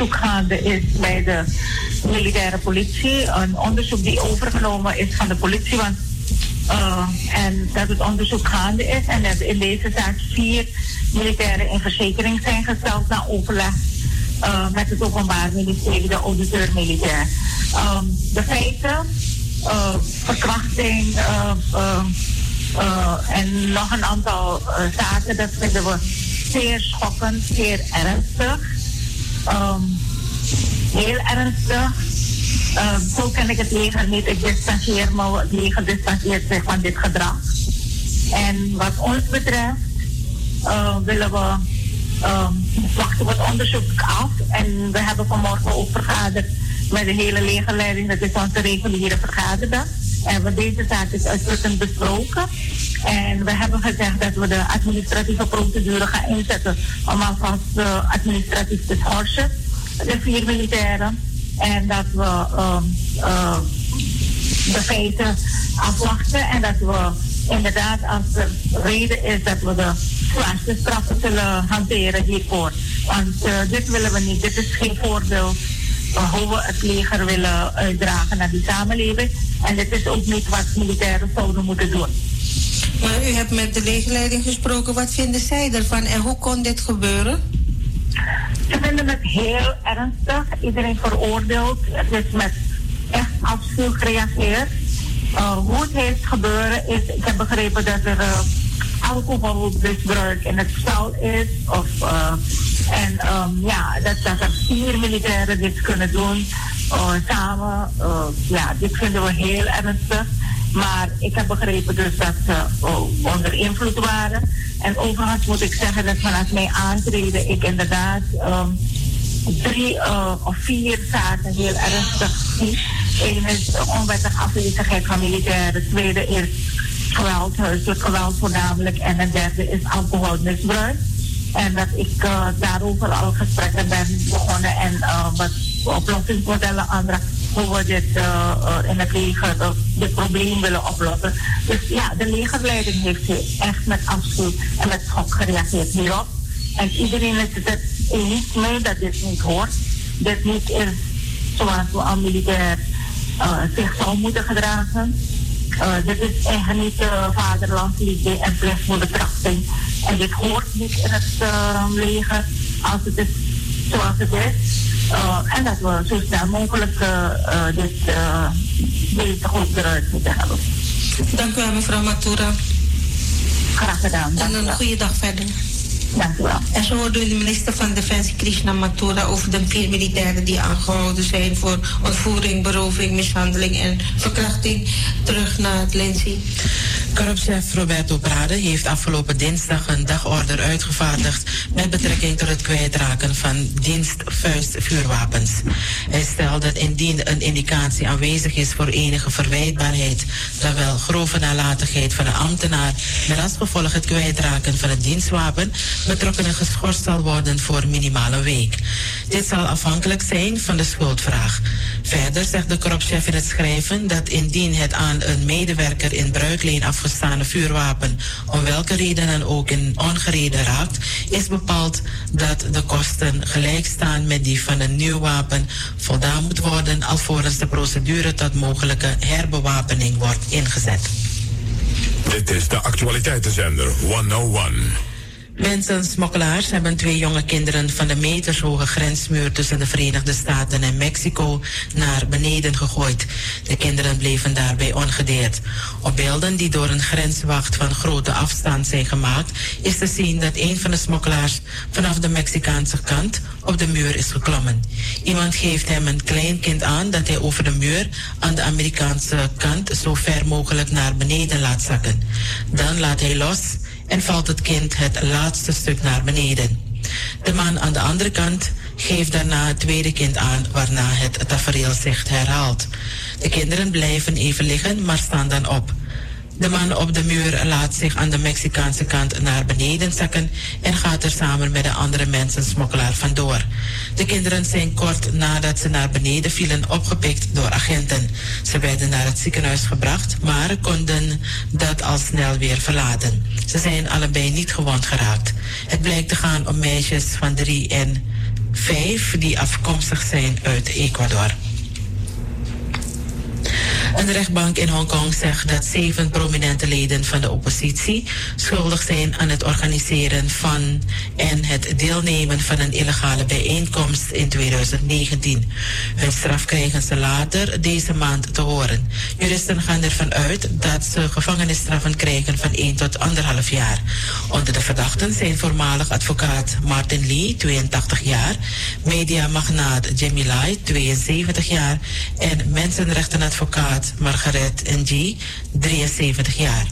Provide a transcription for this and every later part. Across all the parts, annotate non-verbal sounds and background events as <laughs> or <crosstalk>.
onderzoek gaande is bij de militaire politie. Een onderzoek die overgenomen is van de politie. Want, uh, en dat het onderzoek gaande is. En dat in deze zaak vier militairen in verzekering zijn gesteld na overleg uh, met het Openbaar Ministerie, de auditeur militair. Um, de feiten, uh, verkrachting en nog een aantal zaken, dat vinden we zeer schokkend, zeer ernstig. Um, heel ernstig. Um, zo ken ik het leger niet. Ik distancieer me, het leger distancieert zich van dit gedrag. En wat ons betreft uh, willen we um, wachten we het onderzoek af. En we hebben vanmorgen ook vergaderd met de hele legerleiding. Dat is onze reguliere vergadering. En we deze zaak is uitputtend besproken. En we hebben gezegd dat we de administratieve procedure gaan inzetten om alvast uh, administratief te schorsen, de vier militairen. En dat we uh, de feiten afwachten en dat we inderdaad als de reden is dat we de zwaarste straffen zullen hanteren hiervoor. Want uh, dit willen we niet. Dit is geen voordeel hoe we het leger willen uitdragen naar die samenleving. En dit is ook niet wat militairen zouden moeten doen. Maar u hebt met de legerleiding gesproken. Wat vinden zij ervan en hoe kon dit gebeuren? Ze vinden het heel ernstig. Iedereen veroordeeld. Het is met echt afschuw gereageerd. Hoe het heeft gebeuren is, ik heb begrepen dat er uh, alcoholmisbruik in het spel is. Of, uh, en um, ja, dat, dat er vier militairen dit kunnen doen samen. ja, dit vinden we heel ernstig. Maar ik heb begrepen dus dat ze uh, onder invloed waren. En overigens moet ik zeggen dat vanaf mijn aantreden ik inderdaad um, drie uh, of vier zaken heel ernstig zie. Eén is onwettige afwezigheid van militairen. tweede is geweld, huiselijk geweld voornamelijk. En een derde is alcoholmisbruik. En dat ik uh, daarover al gesprekken ben begonnen en wat oplossingsmodellen aandragen hoe we dit uh, in het leger uh, dit probleem willen oplossen. Dus ja, de legerleiding heeft echt met afschuw en met schok gereageerd hierop. En iedereen is het eens mee dat dit niet hoort. Dit niet is zoals we al militair uh, zich zou moeten gedragen. Dit is eigenlijk niet vaderlandsliefde en plicht voor de krachting. En dit hoort niet in het leger als het is zoals het is. Uh, en dat we zo snel mogelijk uh, dit, deze goed eruit moeten hebben. Dank u wel, mevrouw Matura. Graag gedaan. En een goede dag verder. Dank u wel. En zo hoorde de minister van Defensie Krishna Mathura over de vier militairen die aangehouden zijn voor ontvoering, beroving, mishandeling en verkrachting. Terug naar het Lindsay. Korpschef Roberto Prade heeft afgelopen dinsdag een dagorder uitgevaardigd met betrekking tot het kwijtraken van dienstvuistvuurwapens. Hij stelt dat indien een indicatie aanwezig is voor enige verwijtbaarheid, dan wel grove nalatigheid van de ambtenaar met als gevolg het kwijtraken van het dienstwapen, betrokkenen geschorst zal worden voor minimale week. Dit zal afhankelijk zijn van de schuldvraag. Verder zegt de korpschef in het schrijven dat indien het aan een medewerker in bruikleen afgestane vuurwapen om welke reden dan ook in ongereden raakt, is bepaald dat de kosten gelijk staan met die van een nieuw wapen voldaan moet worden alvorens de procedure tot mogelijke herbewapening wordt ingezet. Dit is de actualiteitenzender 101. Mensensmokkelaars hebben twee jonge kinderen van de metershoge grensmuur tussen de Verenigde Staten en Mexico naar beneden gegooid. De kinderen bleven daarbij ongedeerd. Op beelden die door een grenswacht van grote afstand zijn gemaakt, is te zien dat een van de smokkelaars vanaf de Mexicaanse kant op de muur is geklommen. Iemand geeft hem een klein kind aan dat hij over de muur aan de Amerikaanse kant zo ver mogelijk naar beneden laat zakken. Dan laat hij los en valt het kind het laatste stuk naar beneden. De man aan de andere kant geeft daarna het tweede kind aan, waarna het tafereel zich herhaalt. De kinderen blijven even liggen, maar staan dan op. De man op de muur laat zich aan de Mexicaanse kant naar beneden zakken en gaat er samen met de andere mensen smokkelaar vandoor. De kinderen zijn kort nadat ze naar beneden vielen opgepikt door agenten. Ze werden naar het ziekenhuis gebracht, maar konden dat al snel weer verlaten. Ze zijn allebei niet gewond geraakt. Het blijkt te gaan om meisjes van drie en vijf die afkomstig zijn uit Ecuador. Een rechtbank in Hongkong zegt dat zeven prominente leden van de oppositie schuldig zijn aan het organiseren van en het deelnemen van een illegale bijeenkomst in 2019. Hun straf krijgen ze later deze maand te horen. Juristen gaan ervan uit dat ze gevangenisstraffen krijgen van 1 tot 1,5 jaar. Onder de verdachten zijn voormalig advocaat Martin Lee, 82 jaar, mediamagnaat Jimmy Lai, 72 jaar en mensenrechtenadvocaat Margaret Ng, 73 jaar.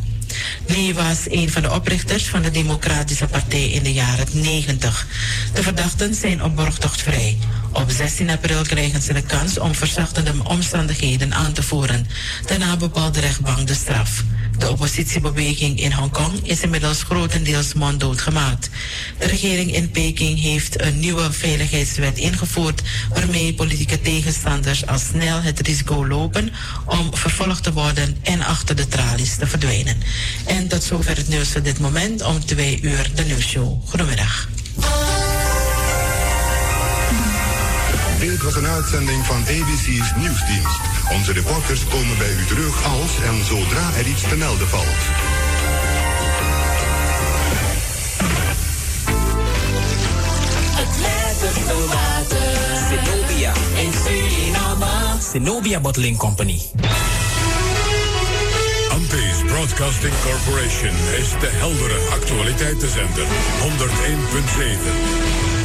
Lee was een van de oprichters van de Democratische Partij in de jaren 90. De verdachten zijn op borgtocht vrij. Op 16 april krijgen ze de kans om verzachtende omstandigheden aan te voeren. Daarna bepaalt de rechtbank de straf. De oppositiebeweging in Hongkong is inmiddels grotendeels monddood gemaakt. De regering in Peking heeft een nieuwe veiligheidswet ingevoerd waarmee politieke tegenstanders al snel het risico lopen om vervolgd te worden en achter de tralies te verdwijnen. En tot zover het nieuws van dit moment om twee uur de nieuwsshow. Goedemiddag. Dit was een uitzending van ABC's Nieuwsdienst. Onze reporters komen bij u terug als en zodra er iets te melden valt. Het lekkerste water. Zenobia. In Suriname. Zenobia Bottling Company. Antis Broadcasting Corporation is de heldere actualiteitenzender. 101.7.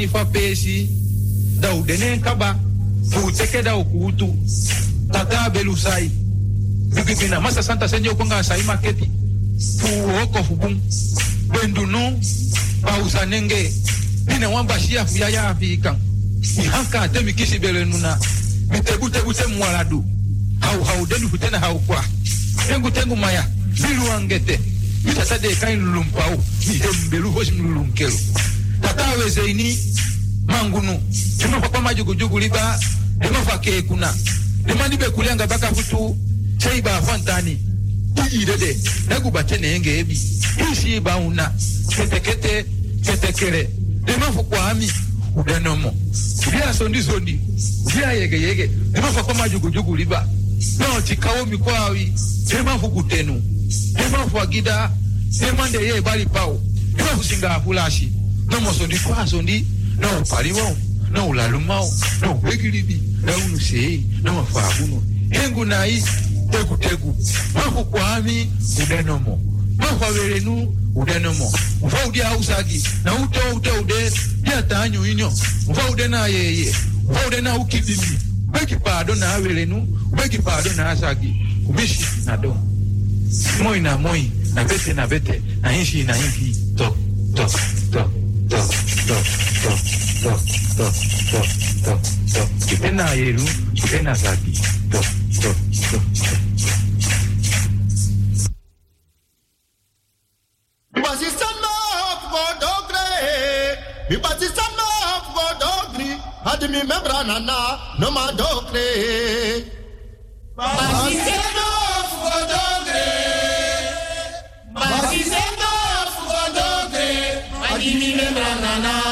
ni fa pesi dau denen kaba fu teke dau kuutu tata belusai bukipina masa santa senjo konga sai maketi. Fu oko fu bun bendu bendunu pausa nenge. Bine wamba shia fu yaya afikan ihanka temi kisi belenuna bitegutebu te mwaladu hau hau denu hutena hau kwa. Tengu tengu maya. Biluangete mitasade kain lulumpau. Mihembelu hosi mlulunkelu tatawezeini mangunu. Limofakwa majugujugu liba limofakekuna limandi bekulanga bakafutu ceibafantani iyirede nagubate neyengeebi isiibauna ketekete ketekere limafukwami udenomo ubyasondizondi ubyayegeyege limofakwa majugujugu liba notikawo mikwawi limafukutenu limafuagida limandeyebalipawo limafusingaafulashi nomosondi kwasondi nan paliwa ou, nan ou laluma ou, nan ou wegilibi, nan ou nusei, nan wafaguno. Hengu na hii, tegu tegu, maku kwa ami, udenomo. Maku averenu, udenomo. Mfa udia hausagi, na ute ute ude, ya tanyu inyo. Mfa ude na yeye, mfa ude na ukidimi. Weki pado na averenu, weki pado na asagi, umishi na do. Moi na moi, na vete na vete, na inshi na inshi, to, to, to. Kipenda yeru, kipenda zaki. Dogre! batista no go dogri, mi no ma na na na na.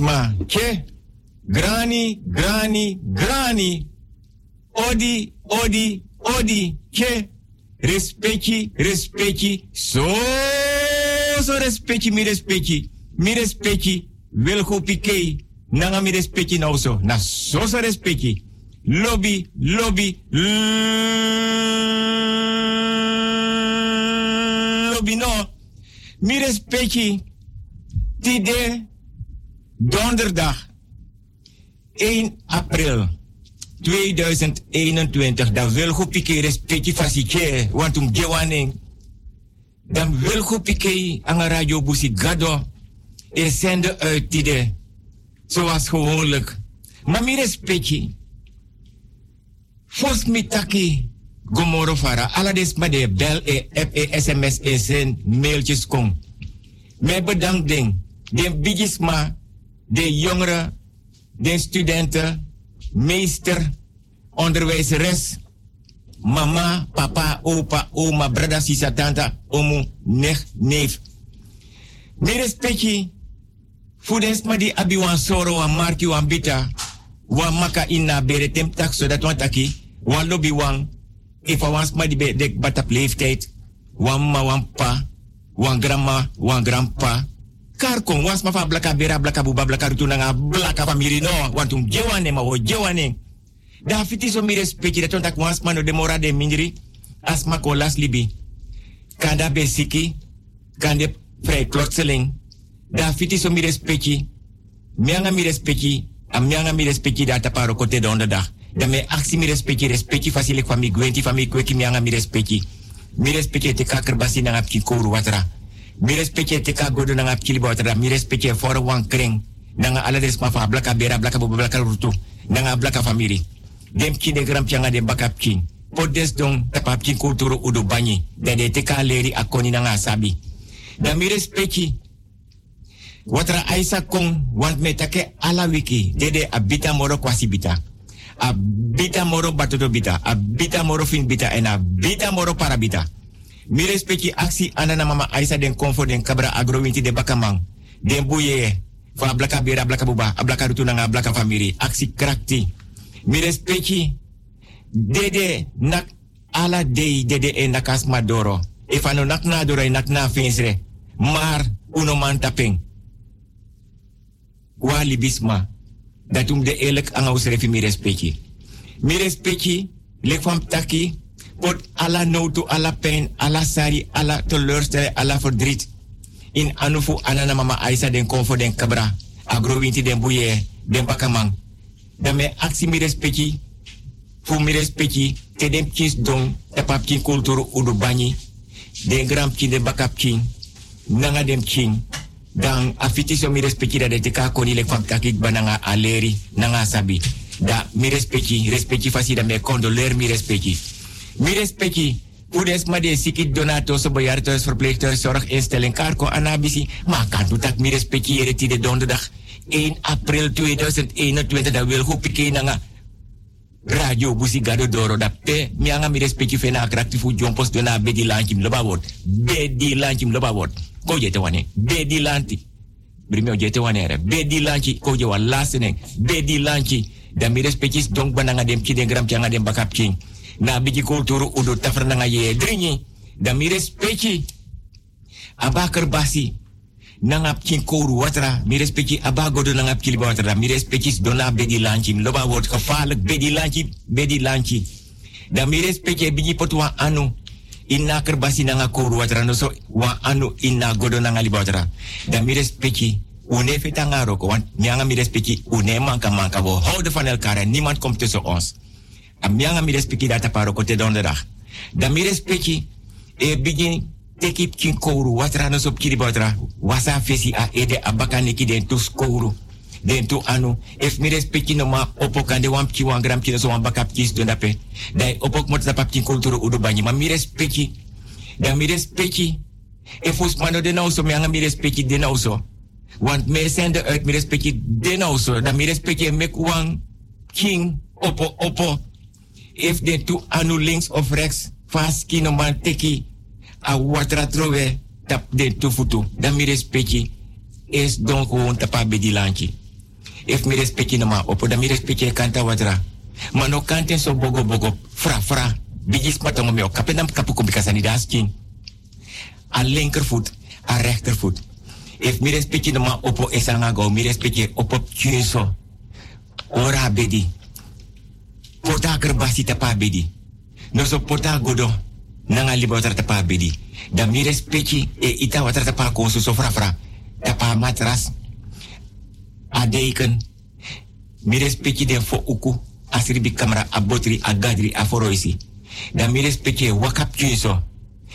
Artisma, ke, grani, grani, grani. Odi, odi, odi, ke. Respecti, respecti, so, so respecti, mi respecti, mi respecti, wil go pikei, nanga mi respecti nou so, na so so respecti. Lobby, lobby, lobby no. Mi respecti, tide, donderdag, 1 april 2021, dan wil goed piké respectie fasike, want um gewaning. Dan wil goed piké aan radio busi gado, e zenden uit tide, zoals gewoonlijk. Maar mi respectie, fos mi taki, gomoro fara, ala des ma de bel e app e sms e sen mailtjes kom. Me bedankt ding, de bigisma, de jongeren, de studenten, meester, onderwijzeres, mama, papa, opa, oma, brada, sisa, tanta, omu, nech, neef. Mi respecti, fudens ma di abi wan soro, wan marki, wan bita, wan maka inna bere tem tak, zodat wan taki, wan lobby wan, if wan sma di be dek batap leeftijd, wan ma, wan pa, wan grandma, wan grandpa, kar kon was ma fa blaka bera blaka buba blaka rutu nanga blaka famiri no. Wantum jewane ma wo jewane. Da fiti so mi respecti dat tak was ma no de mora de mindri asma ko las libi. Kanda besiki kande vrij klotseling da fiti so mi respecti. Mianga mi respecti am mianga mi respecti da taparo kote donderdag da. Me aksi mi respecti respecti fasilik fami gwenti fami kweki mianga mi respecti. Mi respecti te kaker nanga pki watra mi respecte te ka godo nanga kili bawatra mi respecte for wan kring nanga ala des ma fa blaka bera blaka bo blaka rutu. Nanga blaka famiri. Dem kine gram pianga de bakap king podes don tapap king kulturo udu banyi. Dan de te ka leri akoni nanga sabi. Dan mi respecte watra aisa kong want me take ala wiki. Dede abita moro kwasi bita. Abita moro batoto bita. Abita moro fin bita. En abita moro para bita mi respecti aksi anana mama Aisa den konfo den kabra agrowinti de bakamang. Den buye fa blaka bera blaka buba ablaka rutu nanga blaka famiri aksi krakti. Mi respecti dede nak ala dei dede e nakas madoro e fano nak na doro e nak na finsre mar uno man tapeng wa libisma. Datum de elek anga usrefi mi respecti. Mi respecti lek fam taki pot alla notu, alla pijn, alla sari, alla teleurstelling, alla verdriet. In anufu anana mama Aisa den konfo den kabra. Agrowinti den buye, den bakamang. Dan me aksi mi respecti, fu mi respecti, te den kis don, te pap kin kulturu. Den gram kin den bakap kin, nanga dem kin. Dan afiti so mi respecti da de ka koni bananga aleri, nanga sabi. Da mi respecti, respecti fasi da me condoleer mi respecti. Mi respecti. Udes ma de sikit donatos, bejaardenhuis, verpleeghuis, zorginstelling, karko, anabisi. Maar kan doet dat mi respecti hier de donderdag 1 april 2021. Dat wil goed pikeen nga radio busi gado doro da pe mi anga mi respecti fena attractifu jompos dona bedi lanchim loba word. Bedi lanchim loba word. Ko jete wane. Bedi lanti. Brimio jete wane. Bedi lanchi ko je wa lasene. Bedi lanchi. Da mi respecti donc bananga dem ki den gram tianga dem bakap king na biji kulturu udu tafrna nga ye dringi da mi respecti abakar basi nangap kin kouru watra mi respecti abagodo nangap kili watra. Mi respecti dona bedi lanchi loba word gevaarlijk bedi lanchi bedi lanchi da mi respecti biji potwa anu inna kerbasi nanga kouru watra. No so wa anu inna godo nanga liba watra. Da mi respecti une feta roko want nyanga mi respecti une manka manka we houden van elkaar en niemand komt tussen ons Amianga mi respecti data paro kote donderdag. Dan mi respecti e begin take it kin kouru watra no sop kiri batra wasa fesi a ede abaka neki den tu skouru den tu anu. If mi respecti no ma opok kande wam ki wan gram ki no so wan bakap kis do dape opok mot da pap kin kulturu udu banyi ma mi respecti dan mi respecti e fos mano de nou so mi mi respecti de so want me uit respecti de nou so dan mi respecti mek wan king opo opo if de tu anu links of rechts fast kino man teki a watra trove tap de tu futu dan mi respecti is don gewoon tapa lanchi. If mi respecti na ma opo da mi respecti kanta watra. Maar no kante so bogo bogo fra fra. Bigis matongo me okape nam kapu kumbikasani daskin. A linkervoet, a rechtervoet. If mi respecti na ma opo esanga go, mi respecti opo tjunso. Ora bedi. Porta kerbasi tapa bedi. No so porta godo. Nanga libo watra tapa bedi. Da mi respecti e ita watra tapa konsu so fra fra. Tapa matras. A deken. Mi respecti den fo uku. Asribi kamera a botri a gadri a foroisi. Da mi respecti wakap tjunso.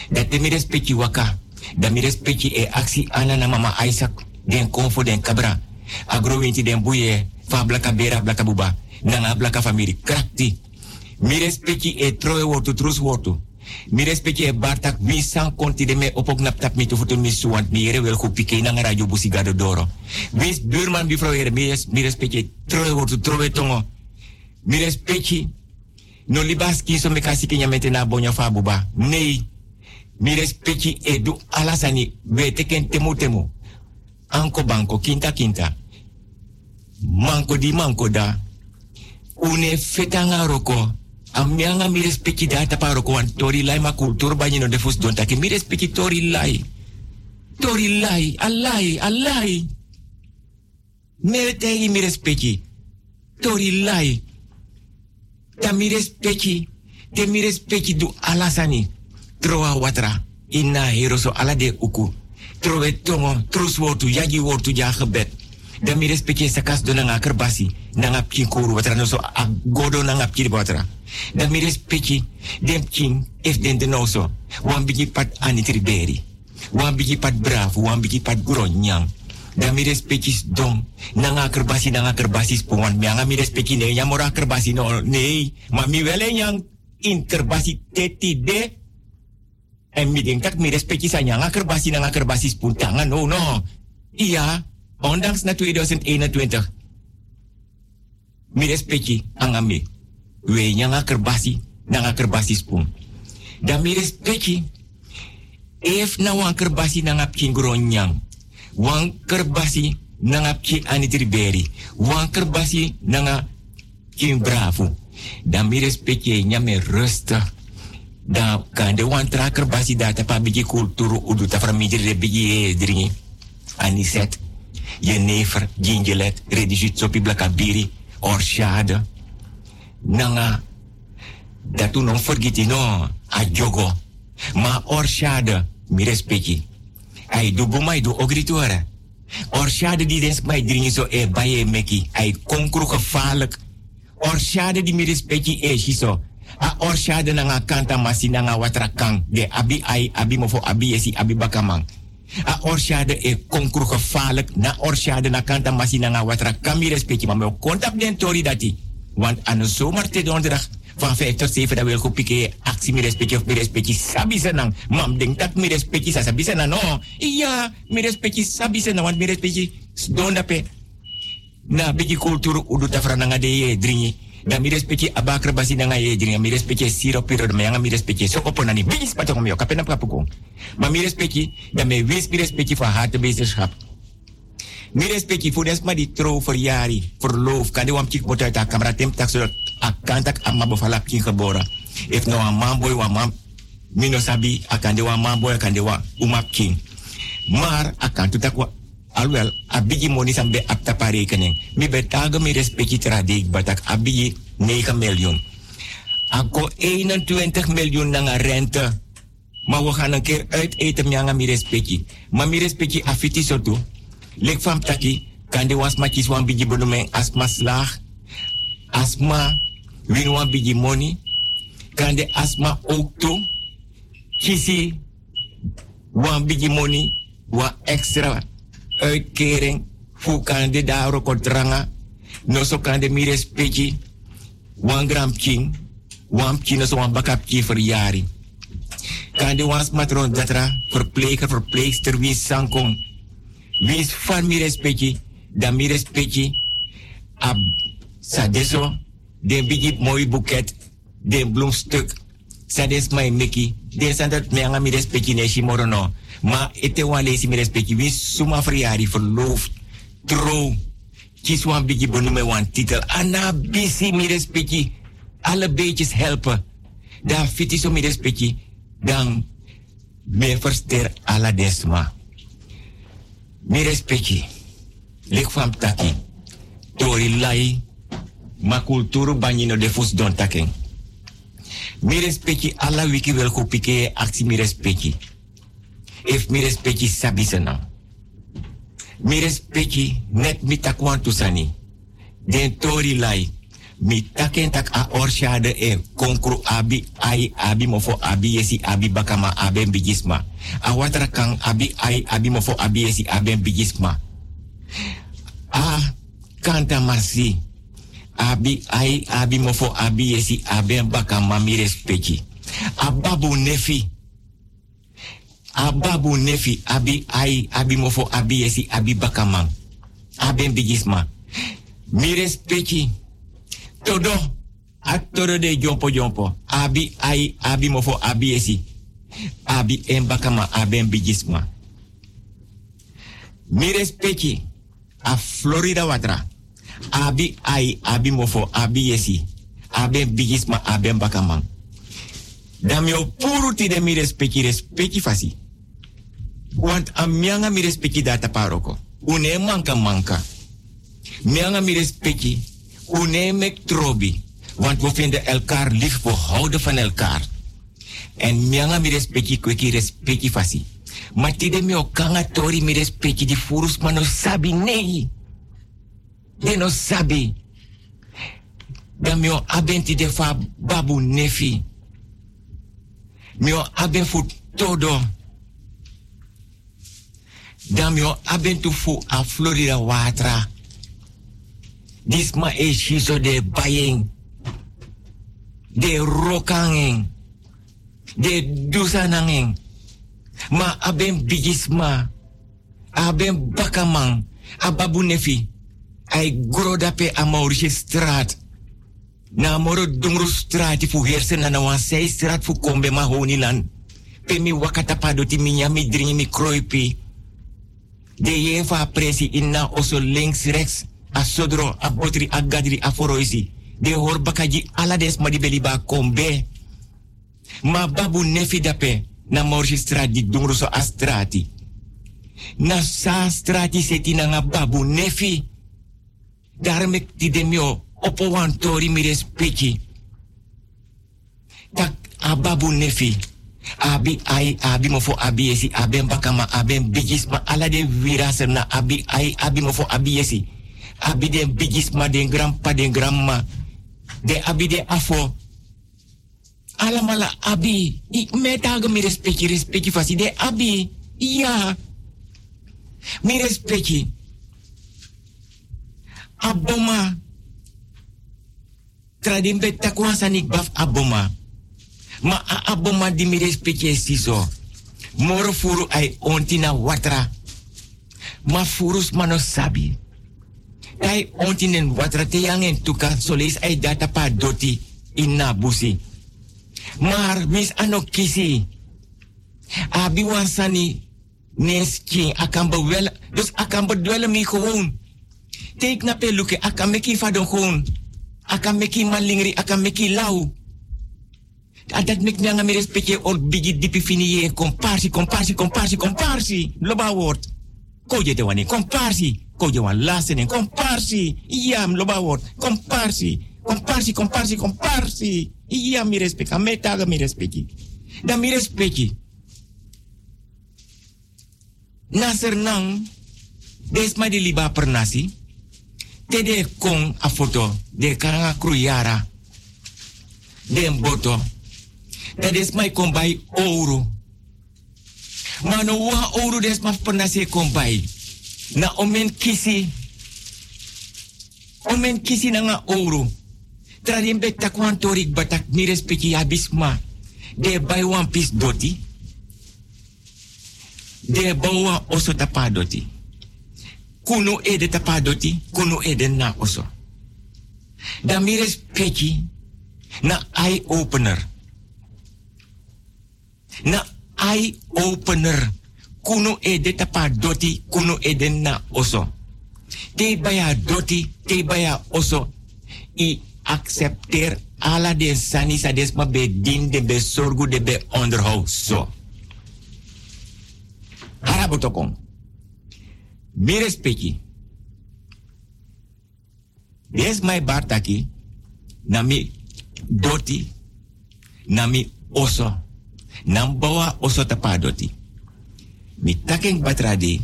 Da te mi waka. Da mi respecti e aksi ana na mama Isaac. Den konfo den kabra. Agro winti den buye. Fa blaka bera blaka buba. Nanga blaka famiri. Krakti. Mi respecti e troe wortu trus wortu. Mi respecti e bartak mi san konti de me opok nap tap mi tu futu mi suwant mi ere wel kupike nanga radio busi gado doro. Mis buurman bifrouw ere mi, res- mi respecti troe wortu troe tongo. Mi respecti no libas kiso me kasi kenya mente na bonya fa buba. Nee. Mi respecti e du alasani wete ken temu temu. Anko banko kinta kinta. Manko di manko da. Une fetanga roko. Amianga mi respecti da tapa roko wan tori lai ma kultur banyi no defus don taki mi respecti tori lai. Tori lai, alai, alai. Me tegi mi respecti. Tori lai. Ta mi respecti. Te mi respecti du alasani. Troa watra. Inna hero so ala de uku. Trowe tongo, trus wortu, yagi wortu ja. Da mi respecti sakas do nanga kerbasi. Nanga pkin koru watra no so a godo nanga pkin watra. Da mi respecti dem pkin if den de no so. Wan bigi pat anitriberi. Wan bigi pat bravo, wan bigi pat gronyang. Da mi respecti dong. Nanga kerbasi, nanga kerbasi spuan. Mi anga mi respecti ne yamora kerbasi no. Nee, ma mi wele yang in kerbasi teti de. En mi denk tak mi respecti sa nyanga kerbasi nanga kerbasi spun tangan. No, no. Iya, ondanks na 2021. Mi respecti ang ami. We nyanga kerbasi nanga kerbasi spun. Da mi respecti if na wan kerbasi nanga pkingronyang. Wan kerbasi nanga pki anitriberi. Wan kerbasi nanga kin bravo. Da mi respecti nyame rustig. Da kan de wan tra kerbasi da tapa bigi kulturu udu ta framidri de bigi e dringi. Aniset. Jenever, gingelet, redigit sopi blakabiri, orshade. Nanga. Datu non forgiti no, a jogo. Ma orshade, mi respecti. Ai du bumai duogrituara. Orshade die des mai dringi so e baie meki. Ai konkru gevaarlijk. Orshade die mi respecti e shiso. A orshade nanga kanta masi nanga watrakang. De abi ai, abi mofo abi esi, abi bakamang. A orshade e konkru gevaarlijk. Na orshade na kanta masi nanga watrakang mi respecti. Maar me contact den tori dati. Want aan een zomer te donderdag van 5 tot 7 dat wil ik pikken actie mi respecti of mi respecti sabi senang. Mam denk dat mi respecti sa sabi senang no. Iya, mi respecti sabi senang want mi respecti donda pe. Na bigi kulturu udu tafra nanga de ye dringi. Da mi respecti abakra basi nanga ye dringi. Mi respecti siro piro da yanga mi respecti so opo nani bigi spatong mi kapena kapukong. Maar mi respecti da me wis mi respecti van harte bezigschap. Mi respecti voor des maar die trouw verjari, verloof, kan de wam chik bot uit de camera tem tak zodat akan tak amma bevala pkin geboren. If no een man boy wa man, mino sabi akan de wa man boy akan de wa uma pkin. Maar akan tu tak wa alwel abigi moni sambe apta pa rekening. Mi betagen mi respecti tradik batak abigi 9 miljoen. Ako 21 miljoen nanga rente. Maar we gaan een keer uit eten met mi respecti. Maar mi respecti afiti toe. Lek van taki, kan de was matjes wan bigi benoemen asma slag. Asma, win wan bigi money. Kan de asma ook toe. Kisi, wan bigi money, wan extra uitkering. Fu kan de daar ook dranga. No so kan de mi respecti. Wan gram king. Wan king no so wan bakap king verjari. Kan de was matron datra, verpleger, verpleegster, wie sankong. Wie is van mi respecti, dan mi respecti. Ab sadeso, den bigi mooi boeket, den bloemstuk. Sades mai meki, den sandat me anga mi respecti ne Maar ete wan lesi mi respecti. Wie suma verjari verloofd. Trouw. Kies wan bigi benoemen wan titel. Ana bisi mi respecti. Alle beetjes helpen. Dan fiti so mi respecti. Dan me verster ala desma. Mi respecti. Lik fam taki. Tori lai. Ma kulturu banyino de fus don taking. Mi respecti alla wiki wel kopike aksi mi respecti. If mi respecti sabi sana. Mi respecti net mi takwan tusani. Den tori lai. Mi taken tak a orshade e konkru abi ai abi mofo abi yesi abi bakama aben bigisma. A watra kan abi ai abi mofo abi yesi aben bigisma. A kanta masi. Abi ai abi mofo abi yesi aben bakama mi respecti. Ababu nefi. Ababu nefi abi ai abi mofo abi yesi abi bakama. Aben bigisma. Mi respecti. Todo. Atoro de jompo jompo. Abi ai abi mofo abi yesi. Abi en bakama aben bigisma. Mi respecti. A Florida watra. Abi ai abi mofo abi yesi. Aben bigisma aben bakamang. Dan yo puru de mi respecti respecti fasi. Want a mianga mi respecti data paroko. Une manka manka. Mianga mi respecti. Une mek trobi. Want we vinden elkaar lief, we houden van elkaar. En mianga mi respecti kweki respecti fasi. Maar tide mi okanga tori mi respecti di furus mano sabi nei. De no sabi. Dan mi o abenti de fa babu nefi. Mi o aben fu todo. Dan mi o abentu fu a Florida watra. Dis ma e shiso de bayeng. De rokangeng. De dusanangeng. Ma aben bigisma. Aben bakamang. Ababu nefi. Ai grodape a Maurice straat. Na moro dungru straat fu hersen na wan sei straat fu kombe ma honilan. Pe mi wakata pado ti minya mi dringi mi kroipi. De yefa presi inna oso links rechts. A sodro, a botri, a gadri, a foroisi. De hor bakaji ala des ma di kombe. Ma babu nefi dape. Na a strati. Na sa strati seti na nga babu nefi. Daarom ik demio opo mi respecti. Tak ababu nefi. Abi ai abi mofo abi yesi aben bakama aben bigis ma ala de wirasem na abi ai abi mofo abi yesi. Abi de bigis ma den grandpa den grandma. De abi de afo. Ala mala abi. Ik metaga mi respecti respecti fasi de abi. Ja. Mi respecti. Aboma. Tradim betta kuasa nik baf aboma. Ma a aboma di mi respecte siso. Moro furu ai ontina watra. Ma furus mano sabi. Tai ontinen watra te yang en tuka solis ai data pa doti inna busi. Maar mis ano kisi. Abi wansani nes king akan bewel. Dus akan bedwellen mi gewoon. Take na pe luke akan meki fadon gewoon. Akan meki malingri akan meki lau. Adat mek nyanga mi respecte ol bigi dipi fini ye komparsi komparsi komparsi komparsi. Loba word. Koje de wani komparsi. Koje wan lasen en komparsi. Iam loba word. Komparsi. Komparsi komparsi komparsi. Iya mi respect. Ame taga mi respecti. Da mi respecti. Nasser nang. Desma di liba per nasi. Tede kong a foto. De karanga kruyara. Den boto. Dat is mij kom euro. Maar no wa euro des maar pernah. Na omen kisi. Omen kisi na nga euro. Tradim beta kwantorik batak mi abisma. De bay one piece doti. De bawa oso tapa doti. Kuno ede tapa doti. Kuno ede na oso. Dan mi na eye opener. Na eye opener. kuno e de tapa doti, kuno e de na oso. Te baya doti, te baya oso. I accepteer ala de sani sa desma be din de be sorgu de be onderhoud. So. Harabotokong. Mi respecti. Des mai bartaki, nami doti, nami oso, nam bawa oso tapa doti. Mi taking batradi,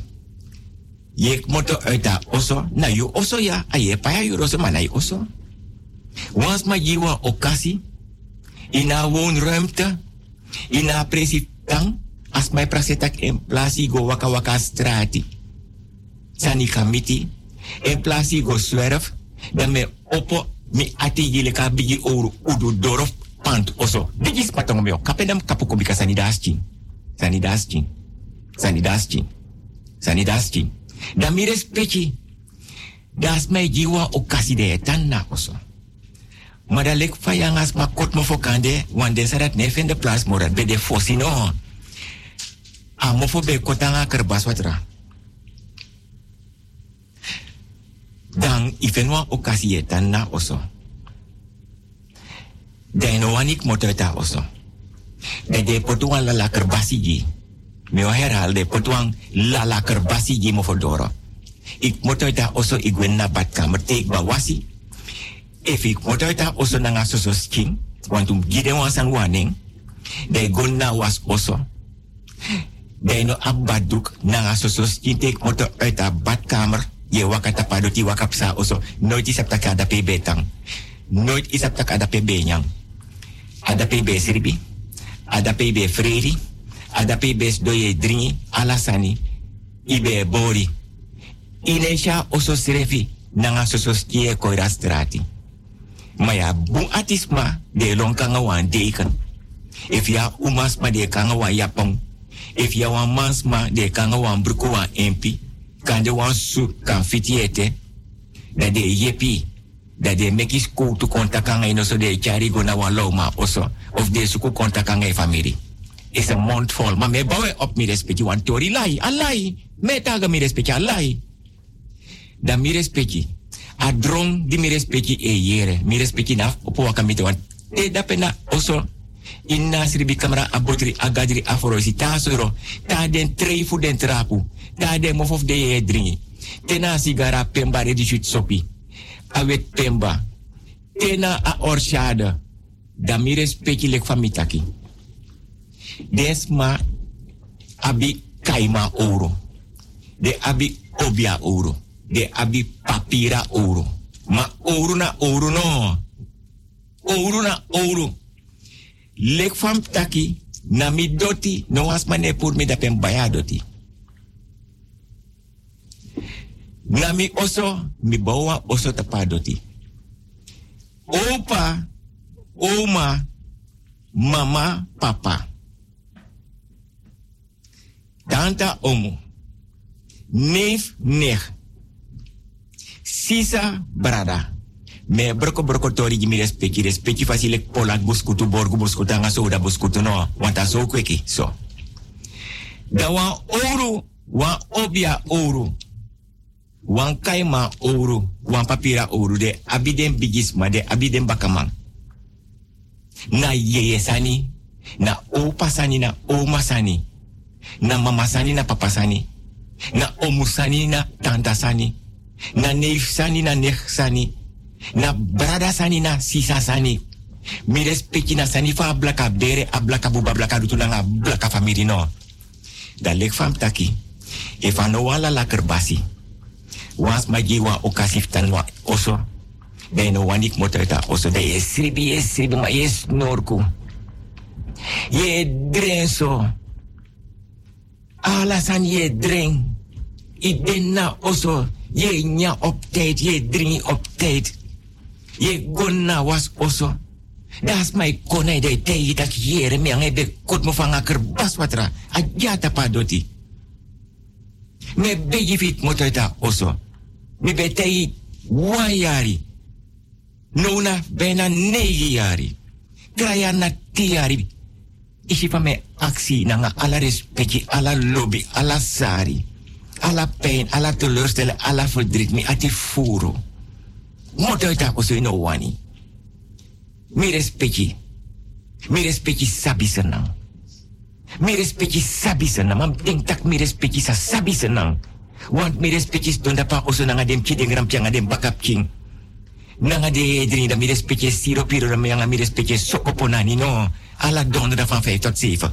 yek moto uit dat oso, na yu oso ya, aye pa ya yu roso ma na yu oso. Wans ma jiwa okasi, ina woonruimte, ina presidang, as my prasetak in plasi go waka waka strati. Sani kamiti, in plasi go zwerf, dan me opo mi ati yile ka bigi ouro udu dorof pant oso. Bigi spatong meo, kapedam kapuko bika sani daschin. Sani daschin. Sani daschin. Sani daschin. Dan mi. Das mij jiwa okasi de tan na oso. Maar dat lijkt van yang as ma kot mo fokande, want den sarat ne vind de plaats morat be de fosi no. Amo fo be kotanga kerbas watra. Dan ifenwa okasi etan na oso. Dan wanik motota oso. De de potuan la la kerbasi ji. Me wa herhal de potuan la la kerbasi ji mo fodoro. Ik motota oso igwen na badkamer te ik bawasi. If ik motota oso na nga soso skin. Want um gide wan san waning. De gonna was oso. De no abaduk na nga soso skin te ik uit de badkamer. Je wakata padoti wakapsa oso. Nooit is apta kada pe betang. Nooit is apta kada pe benyang. Ada pe be sribi. Ada pe be freri. Ada pe be doye dringi. Alasani. Ibe bori. Inesha oso srefi. Nanga soso skie koira strati. Maar ja, boem atisma de long kanga wan deken. If ya umas ma de kanga wan yapong. If ya wan mans ma de kanga wan bruko wan empi. Kan de wan su kan fitiete. Dat de yepi. Dat de mekis ko tu konta kanga ino so de chari go na wan loma oso. Of de suku konta kanga e family. Is a mond vol. Maar me bawe op mi respecti wan tori lai. Alai. Me taga mi respecti alai. Dan mi respecti a drong di mi respecti e yere mi respecti na opo waka mite wan te dapena oso inna sribi kamera abotri agadri aforosi ta soro ta den trei fu den trapu ta den mofof de ye dringi tena sigara pemba redi shit sopi awet pemba tena a orshada da mi respecti lek famitaki desma abi kaima oro de abi obia oro de abi papira ouro. Ma ouro na ouro no. Ouro na ouro. Lek fam taki na mi doti no was mane pur mi dapen baya doti. Na mi oso mi bawa oso tapa doti. Opa, oma, mama, papa. Tanta omo. Neef, nech. Sisa brada. Me broko broko tori gimi respecti respecti facile polak buskutu borgu buskutu anga buskutu no. Wanta so kweki so. Da wan ouro wan obia ouro. Wan kaima ouro wan papira de abiden bigisma de abiden bakaman. Na yeye sani. Na opa sani na oma sani. Na mama sani na papa sani. Na omu sani na tanta sani na neef sani na nech sani na brada sani na sisa sani mi respecti na sani fa blaka bere a blaka buba blaka dutu blaka famiri no da lek fam taki e no la kerbasi was ma gi wa okasif tan oso de no wanik moteta oso de ye sribi ye sribi ma ye snorku ye drenso ala san ye dren oso je nya op tijd, je dringi op tijd. Je gonna was oso. Das mai konai de tei tak yere me angai be kot mo fanga kerbas watra. Aja pa doti. Me begi fit motoita oso. Me be tei wayari. Nona bena negi yari. Kraya na tiari. isi van nanga alla respecti, alla lobby, alla sari, alla pijn, alla teleurstelling, alla verdriet, mi ati furo. Moto ita ko so ino wani. Mi respecti. Mi respecti sabi senang. Mi respecti sabi senang. Mam denk tak mi respecti sa sabi senang. Want mi respecti donda pa ko so nanga dem kideng ram piang adem bakap king. Nanga de drini da mi respecti siro piro da mi mi respecti sokoponani no. Ala donderdag van 5 tot 7.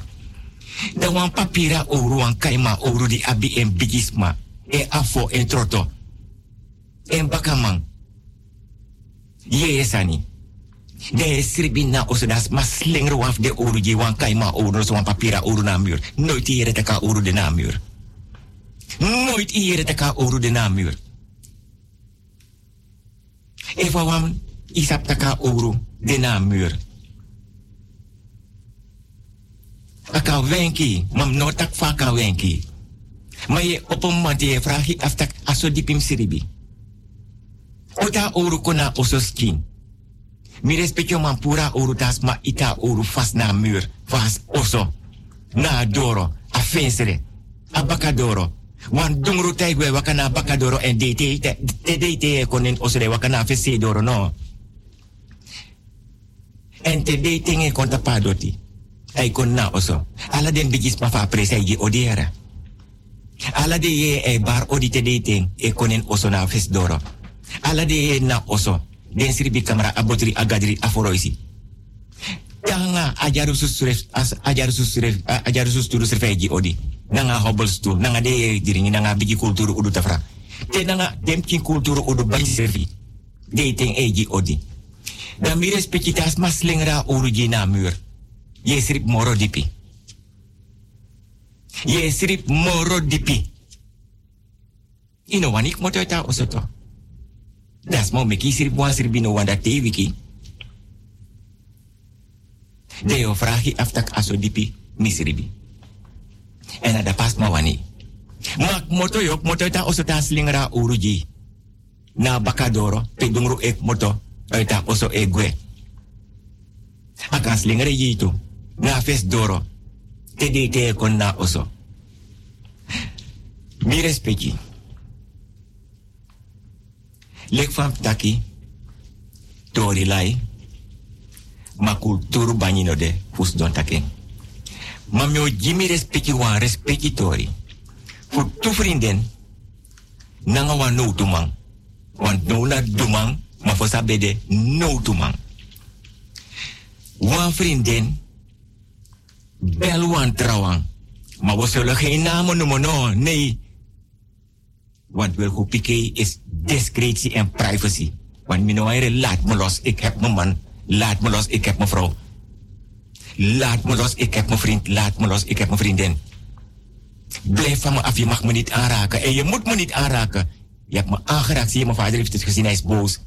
Dan wan papira ouro wan kaima ouro di abi en bigisma. E afo en troto. En bakamang. Ye sani. De sribi na osudas mas slingro waf de ouro ji wan kaima ouro so wan papira ouro na muur. Nooit iere te ka ouro de na muur. Nooit iere te ka ouro de na muur. Eva wan isap te ka ouro de na muur. aka wenki, mam no tak faka wenki. Maar je op een je je af tak aso dipim siribi. Ota oru kona oso skin. Mi respectio man pura oru das ma ita oru fast na muur, fast oso. Na doro, a fensere, a bakadoro. Wan dungru taigwe wakana bakadoro en dete te dete konen oso de wakana fese doro no. En te dating e konta padoti ay kon na oso. Ala den bigis ma fa presa odiera. Ala de ye e bar odite dating e konen oso na doro. Ala de ye na oso. Den sribi kamera abotri agadri aforoisi. Tanga ajaru susref as ajaru susref ajaru susturu srefeji odi. Nanga hobble stu nanga de diringi nanga bigi kulturu udu tafra. Te nanga dem kin kulturu udu bai srefi. Dating eji odi. Dan mi respectitas mas lengra uruji na muur. Je srip moro dipi. Je srip moro dipi. Ino wanik moto ta osoto. Das mo meki srip wan srip bino wanda te wiki. Deo vraagi aftak aso dipi misribi. En ada pas ma wani. Mak moto yok moto ta osota slingra uruji. Na bakadoro, pedungru ek moto. Eta oso egwe. Akan slingere yitu na fes doro. Te de te kon na oso. Mi respecti. Lek van taki. Tori lai. Ma kulturu banyino de fus don taken. Ma mio jimi respecti wan respecti tori. Fu tu vrienden. Nanga wan no tumang. Want no na dumang. Ma fo sabede no tumang. Wan vrienden bel wan trouwang. Maar we zullen geen namen no. Nee. Want Wilgo Piqué is discretie en privacy. Want minoire, laat me los, ik heb mijn man. Laat me los, ik heb mijn vrouw. Laat me los, ik heb mijn vriend. Laat me los, ik heb mijn vriendin. Blijf van me af, je mag me niet aanraken. En je moet me niet aanraken. Je hebt me aangeraakt, zie je, mijn vader heeft het gezien, hij is boos.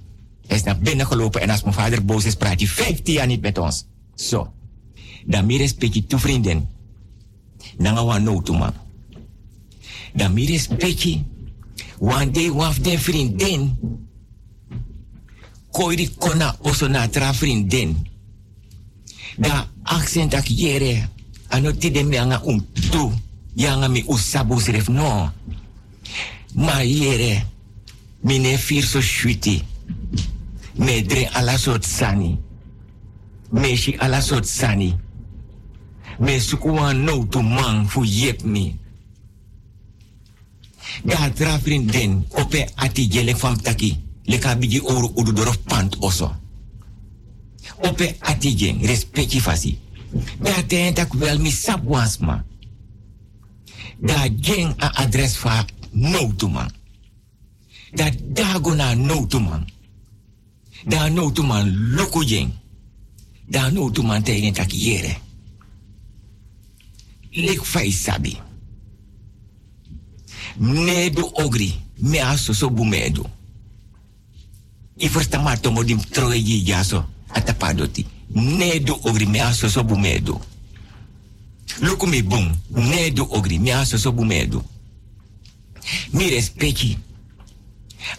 Hij is naar binnen gelopen en als mijn vader boos is, praat hij 15 jaar niet met ons. Zo. Dan meer respecti tu vrienden. Nanga wa no tuma. Dan meer respecti. Wan de waf de vriendin. Koiri kona oso na tra vriendin. Da accent ak yere. Ano ti de me anga um tu. Yanga mi usabu no. Ma yere. Mine fir so shuiti. Me dre ala sot sani. Meshi ala sot sani. Me sukuwa no to man fu yep mi. Da tra vriendin ope ati jele fam taki. Leka bigi oru udu dorof pant oso. Ope ati jen respecti fasi. Da ten tak wel mi sap wansma. Da jen a adres fa no to man. Da dago na no to man. Da no to man loko jen. Da no to man tegen tak yere. Lik fai sabi. Nedu ogri. Me aso so bumedu. I first ma tomo dim troye jaso. Atapadoti. Nedu ogri me aso so bumedu. Luku mi bum. Nedu ogri me aso so bumedu. Mi respecti.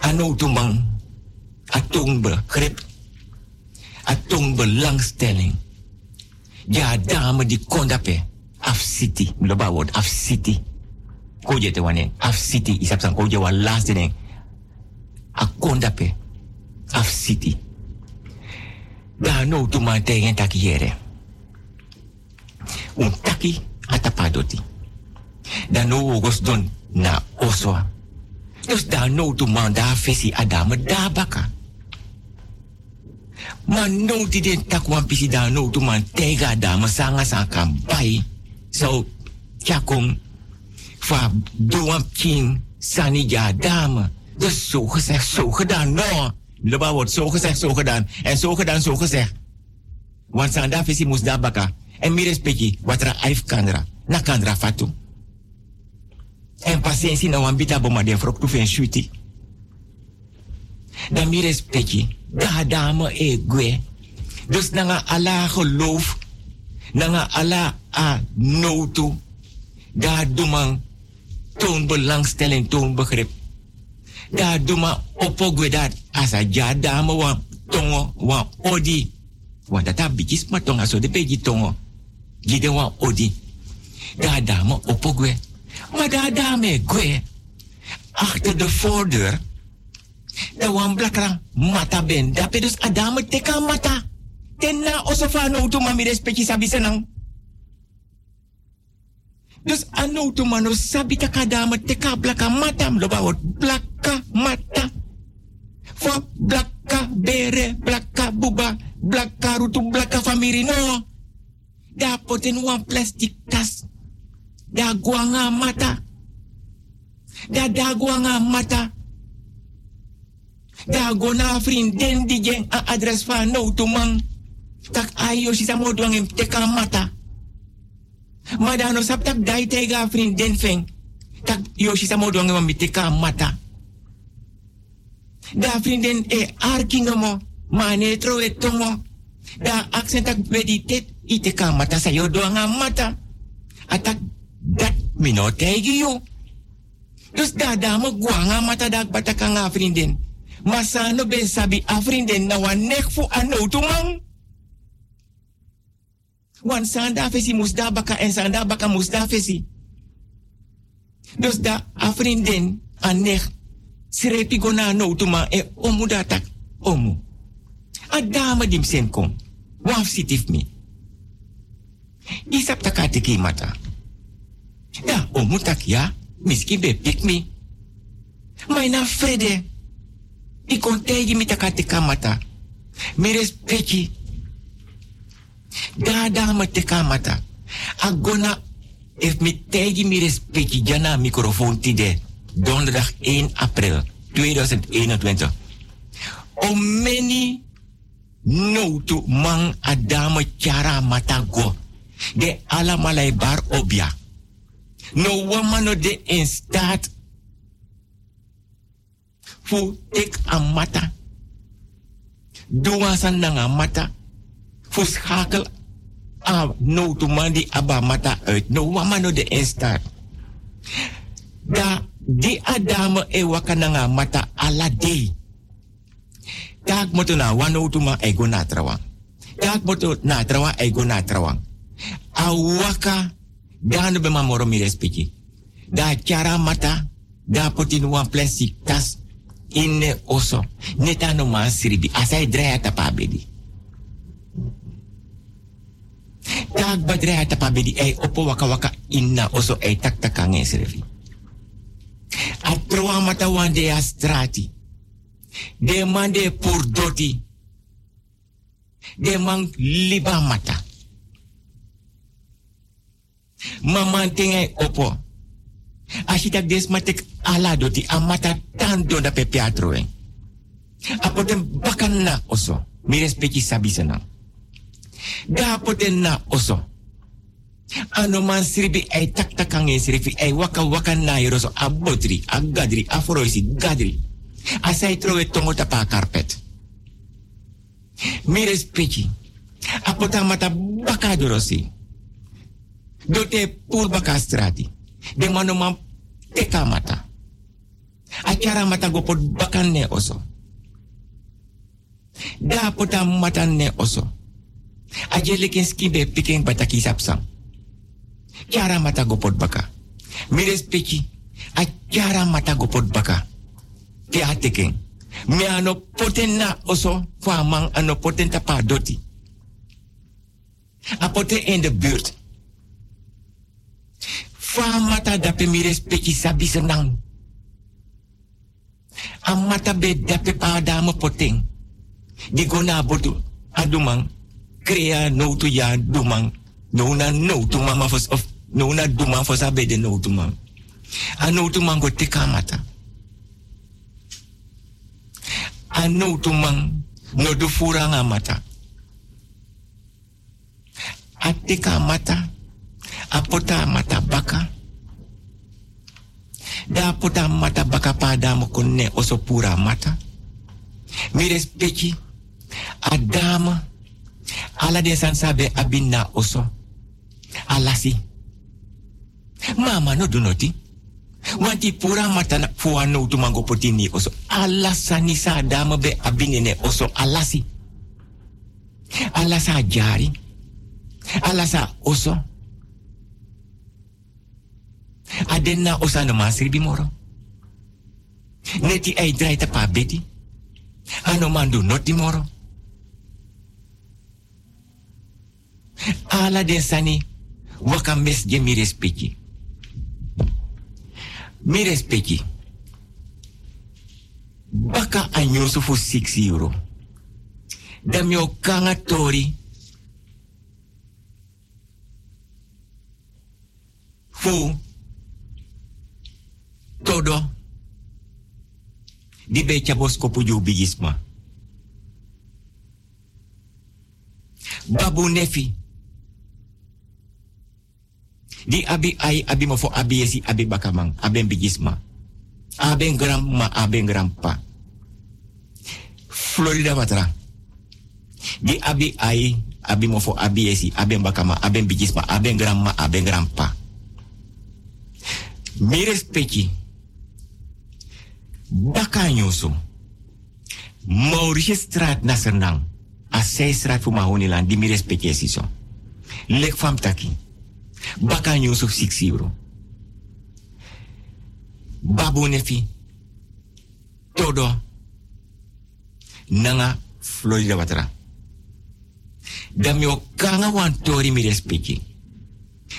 Ano tumang. Atong begrip. Atong belangstelling. Ja, dame die kondape. Af city. Loba word af city. Koje te wane. Af city. Isap san koje wa last ding. A kondape. Af city. Da no tu man tegen taki here. Un taki atapadoti. Da no don na oswa. Dus daar no tu man da fesi adame da baka. Maar no ti den tak wan pisi da no tu man tega da ma sanga sang kan bai. So chakong fa doan king sani ja dame. Dus zo gezegd, zo gedaan. No. Loba wordt zo gezegd, zo gedaan. En zo gedaan, zo gezegd. Want sanda visi moest daar baka. En mi respecti, wat ra aif kandra. Na kandra fatu. En patiëntie na wan bita boma den frok tu fen shuti. Dan mi respecti, da dame e gwe. Dus nanga ala geloof, nanga ala a notu, da dumang toon belangstelling, toon begrip. Da duma opogwe dat asa ja dame wan tongo wan odi. Want dat heb bitjes maar tonga so de pegi tongo. Gide wan odi. Da dame opogwe. Maar da dame gwe. Achter de voordeur. Da wan blakra mata ben. Da pedus adame teka mata. Tenna osofano tu mami respecti sabi senang. Dus ano tu mano kadama teka blaka mata loba wot blaka mata. Fa blaka bere blaka buba blaka rutu blaka famiri no. Da poten wan plastic tas. Da guanga mata. Da da guanga mata. Da gona vriendin di jeng a adres van no man. Tak ayo si samo duang teka mata. Maar dan sap tak dai tega vriendin feng. Tak yoshi sa modo ngam miteka mata. Da vriendin e arkingo mo. Mane tro e. Da accent tak meditet iteka mata sa yo doanga mata. Atak dat mino tegi yo. Dus da da mo guanga mata dak bataka nga vriendin. Masano ben sabi a vriendin na nek fu ano tumang. Wan sanda fesi musda baka en sanda baka fesi. Dus da a vriendin a nech srepi gona no tuma e omu datak omu. A dame dim. Waf sitif mi. Isap takate ki mata. Da omu tak ya, miski be pik mi. Maar na vrede. Ik kon tegen mi takate kamata. Mi respecti. Da me te kamata. Agona if mi tegi mi respecti jana microfoon tide. Donderdag 1 april 2021. O meni no to mang adama chara matago. De ala malai bar obia. No wamano de in staat. Fu tek amata. Doa san nanga mata. Fu schakel a no to mandi aba mata uit. No wamano de in staat. Da di adame e wakananga mata ala day. Tak moto na wano tuma e go na trawa. Tak moto na trawa e go na waka dano be mamoro mi. Da chara mata da potin wan plastic tas inne oso. Neta no man siribi. Asai drea tapabedi. Tak ba drea tapabedi e opo waka waka inna oso e tak takange. A troa mata wan de a strati. De man de pur doti. De man liba mata. Maman tingai opo. Dat des matek ala doti amata tan do da pe teatro en. Apoten bakan na oso. Mi respecti sabi sana. Da apoten na oso. Ano man siribi ay tak takang e waka waka na iroso abotri, agadri, gadri. Asai trowe tongo carpet. Mi respecti. Apota mata baka dorosi. Dote pur baka strati. De mano man teka mata. Acara mata bakan ne oso. Da mata ne oso. Aje leken skibe piking bataki sapsang. Kiara mata gopot baka. Mi respecti. A kiara mata gopot baka. Te ateken. Mi ano poten na oso famang ano poten tapa doti. A poten in de buurt. Famata dape mi respecti sabi senang. Amata be dape pa dama poteng. Di gona botu adumang krea no tu ya dumang no na no tu mama fos of no na dumang fos abe de no tu mang. A no tu mang go mata. A no tu mang no du furanga mata. A mata. A pota mata baka. Da pota mata baka pa da mo konne oso pura mata. Mi respecti. A dama. Ala de san sabe abinna oso. Alasi. Mama no do noti. Wanti pura mata na fuwa no tu mango potini oso. Alasani sa dama be abinine oso alasi. Alasa jari. Alasa oso. Adenna osa no masri bimoro. Neti ay drai ta pa beti. Ano mandu noti moro. Ala den sani waka mes je mi respecti. Mi respecti. Baka anyoso fu 6 euro. Da mi kanga tori. Fu. Todo. Di puju bigisma. Babu nefi. Di abi ai abi fo abi yesi abi bakamang. Florida watra. Di abi ai abi fo abi yesi aben bakama aben bigisma aben grandma aben grandpa. Mi respecti. Baka nyusu. Mauritius na Sernang. A zij straat die mi respecti yesi so. Baka nyusu 6 euro. Babu nefi. Todo. Nanga Florida watra. Dami o kanga wan tori mi respecti.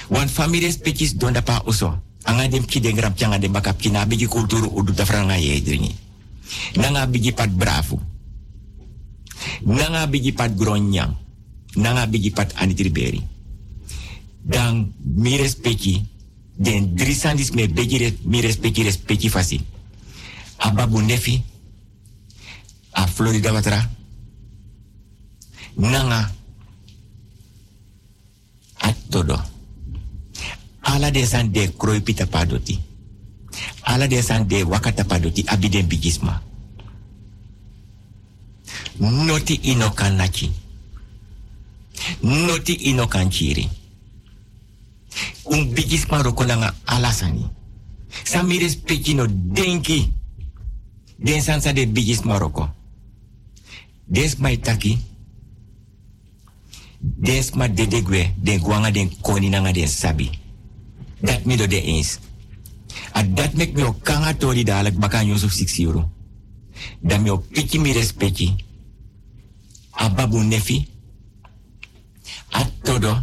Wan family respecti donda pa oso. Anga dem ki den gram changa dem bakap kina bigi kulturu udu ye drini. Nanga bigi pat bravo. Nanga bigi pat gronyang. Nanga bigi pat anitriberi. Dan mi respecti den drisandis me begi mi respecti respecti fasi. Ababu nefi. A Florida watra. Nanga. A todo. Ala de san de kroi pita padoti. Ala de san de wakata padoti abiden bigisma. Noti ino kan. Noti ino kan chiri. Un bigisma roko nanga alasani. Samires pekino denki. Den sansa de bigisma roko. Des mai taki. Des ma dedegwe den guanga den koni nanga den sabi. Dat mi do de eens. A dat mek mi o kanga tori dadelijk baka Yusuf 6 euro. Dan mi o piki mi respecti. A babu nefi. Todo.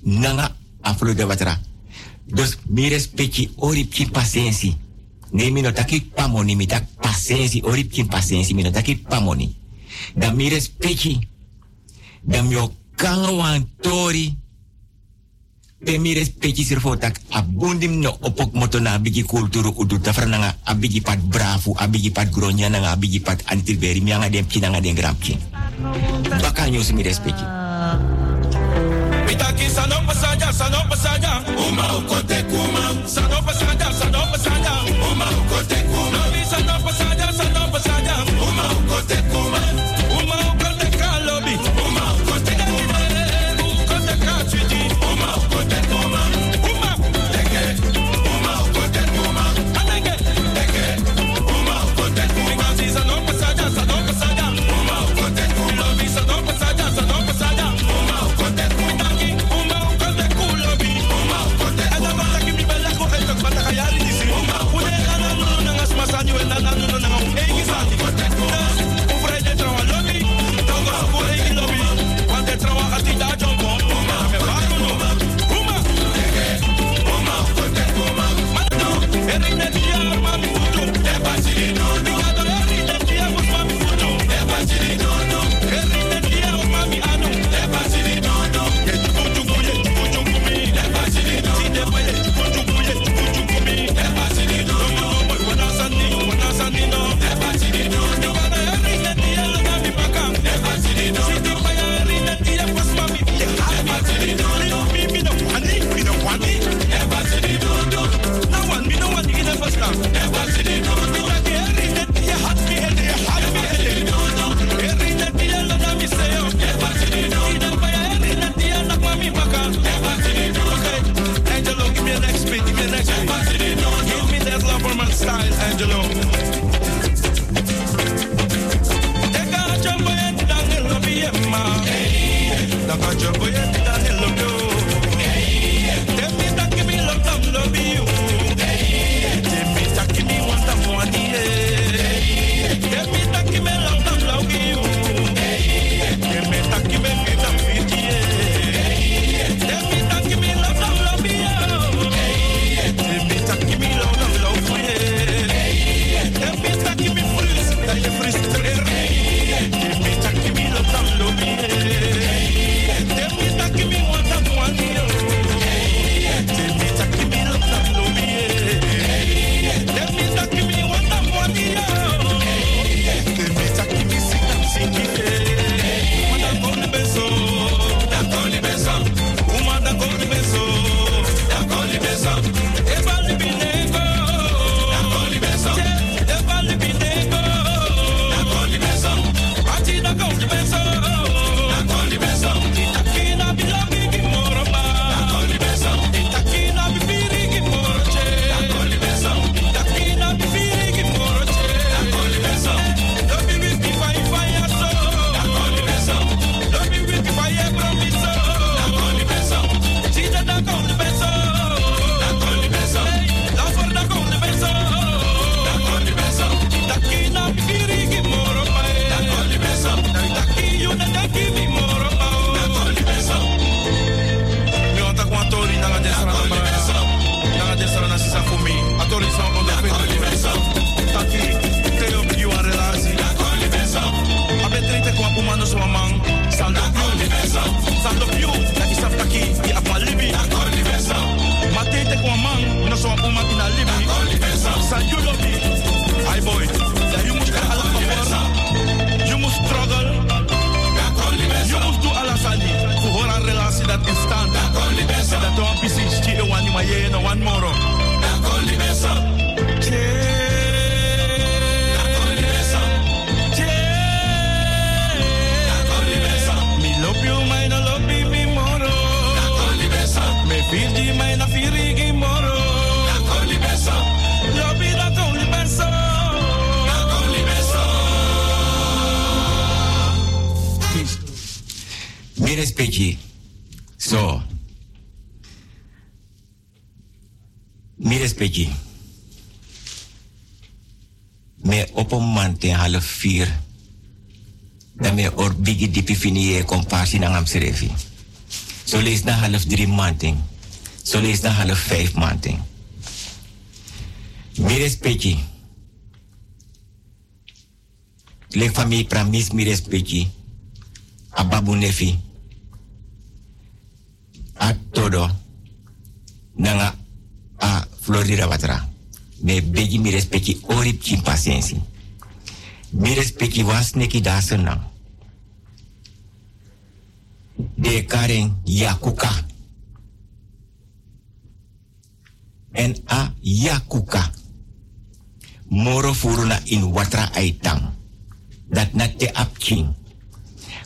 Nanga aflo de watra. Dus mi respecti orip ki pasensi. Ne mi no taki pamoni mi tak pasensi orip ki pasensi mi no taki pamoni. Dan mi respecti. Dan mi o kanga wan tori pe mi respecti sirfo tak abundim no opok moto na abigi kulturu udu tafra nanga abigi pat brafu abigi pat gronya nanga abigi pat antilberi mi anga dem kinanga dem grapkin baka nyo mi respecti Mitaki sanopa saja, sanopa saja. Uma ukote kuma. Sanopa Mi respecti. So. Mi respecti. Me op een man ten half vier. Dan me or bigi dipi fini e compassie na ngam serefi. So lees na half drie maanden. So lees na half vijf maanden. Mi respecti. Lek van mi pramis mi respecti. Ababu nefi. A todo. Nanga a Florida watra. Me begi mi respecti orip kin pasiensi. Mi respecti was neki nang. De karen yakuka. En a yakuka. Moro furuna in watra aitang. Dat na te apking.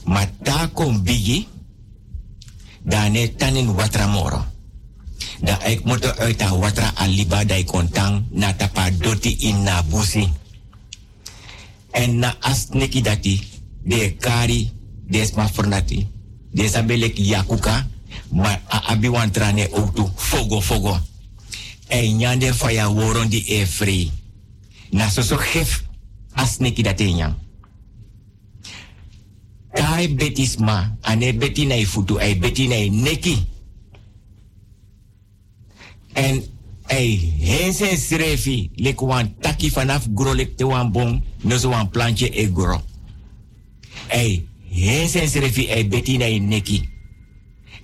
Maar bigi. Dan net tanin watra moro. Da ik moto uit a watra aliba dai kontang na tapa doti in na busi. En na asneki dati de kari desma fornati. De sabelek yakuka ma a abi wantrane outu fogo fogo. En nyande faya woron di e free. Na soso so gif asneki dati nyang. Kai betisma, ane beti na futu, ai beti na neki. En ai hense srefi, lek wan taki vanaf gro lek te wan bon, no zo wan plantje e gro. Ai hense srefi, ai beti na neki.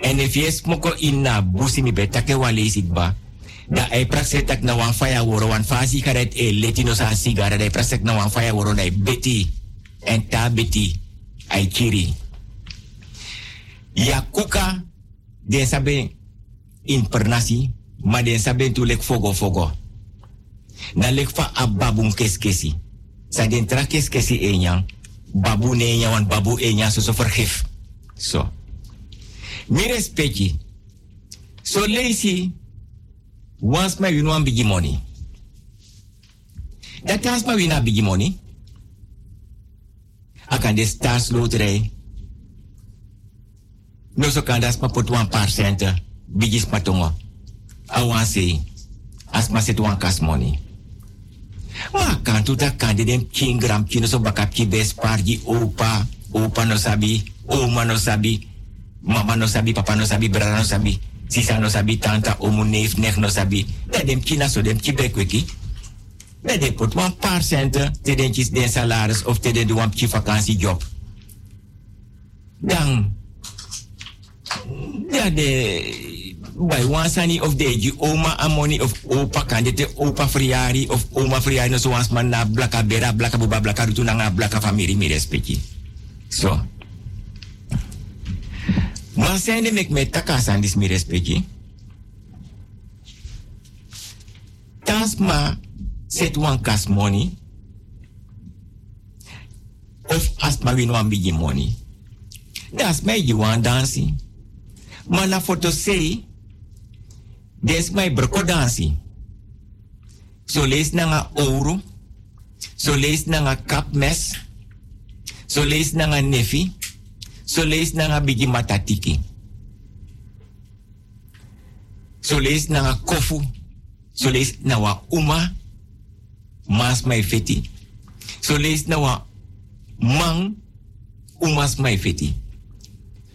En if je smoko in na busi mi betake wan ba, da ai praksek tak na wan faya woro wan fasi karet e leti no sa sigara, da ai praksek na wan faya woro na ai beti. En ta beti ai kiri. Ya kuka den sabe in pernasi, ma den sabe tu lek fogo fogo. Na lek fa a babu keskesi. Sa den tra keskesi enyang. Babu ne enyang wan babu enyang so so vergif. So. Mi respecti. So lazy. Once my win one big money. Dat kans maar win big money. Akan de stars loterij. No so kan das ma pot one percent. Bigis matongo. Awan say. As ma set one kas money. Ma kan tu ta kan de dem king gram kino so bakap ki bes opa. Opa no sabi. Oma no sabi. Mama no sabi. Papa no sabi. Brada no sabi. Sisa no sabi. Tanta omu neef nek no sabi. Dat dem kina so dem ki bekweki. Dat dem pot one percent. Te den kis den salaris. Of te den de ki vakantiejob. Dan. Ja, de bij wansani of deji oma amoni of opa kandete opa friari of oma friari no so wans man na blaka bera blaka buba blaka rutu na nga blaka famiri mi respecti. So. Maar zijn de mek met takasan dis mi respecti. Tasma set wan kas money. Of asma win wan bigi money. Das mij je wan dansi. Maar na foto sei Des my broko dansi. So lees na nga ouro. So lees na nga kapmes. So lees na nga nefi. So lees na nga bigi matatiki. So lees na nga kofu. So lees na wa uma. Mas my feti. So lees na wa mang. Umas my feti.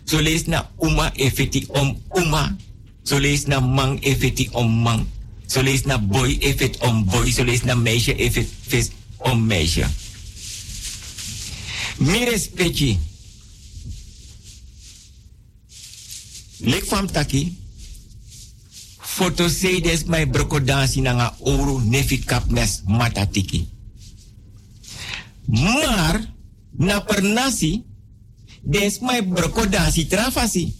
So lees na uma e om uma. So lees na man effet om man. So lees na boy effet om boy. So lees na meisje effet om meisje. Mi respecti. Lek fam taki. Foto say des my broko dansi na nga ouro nefi kapmes matatiki. Maar na pernasi des my broko dansi trafasi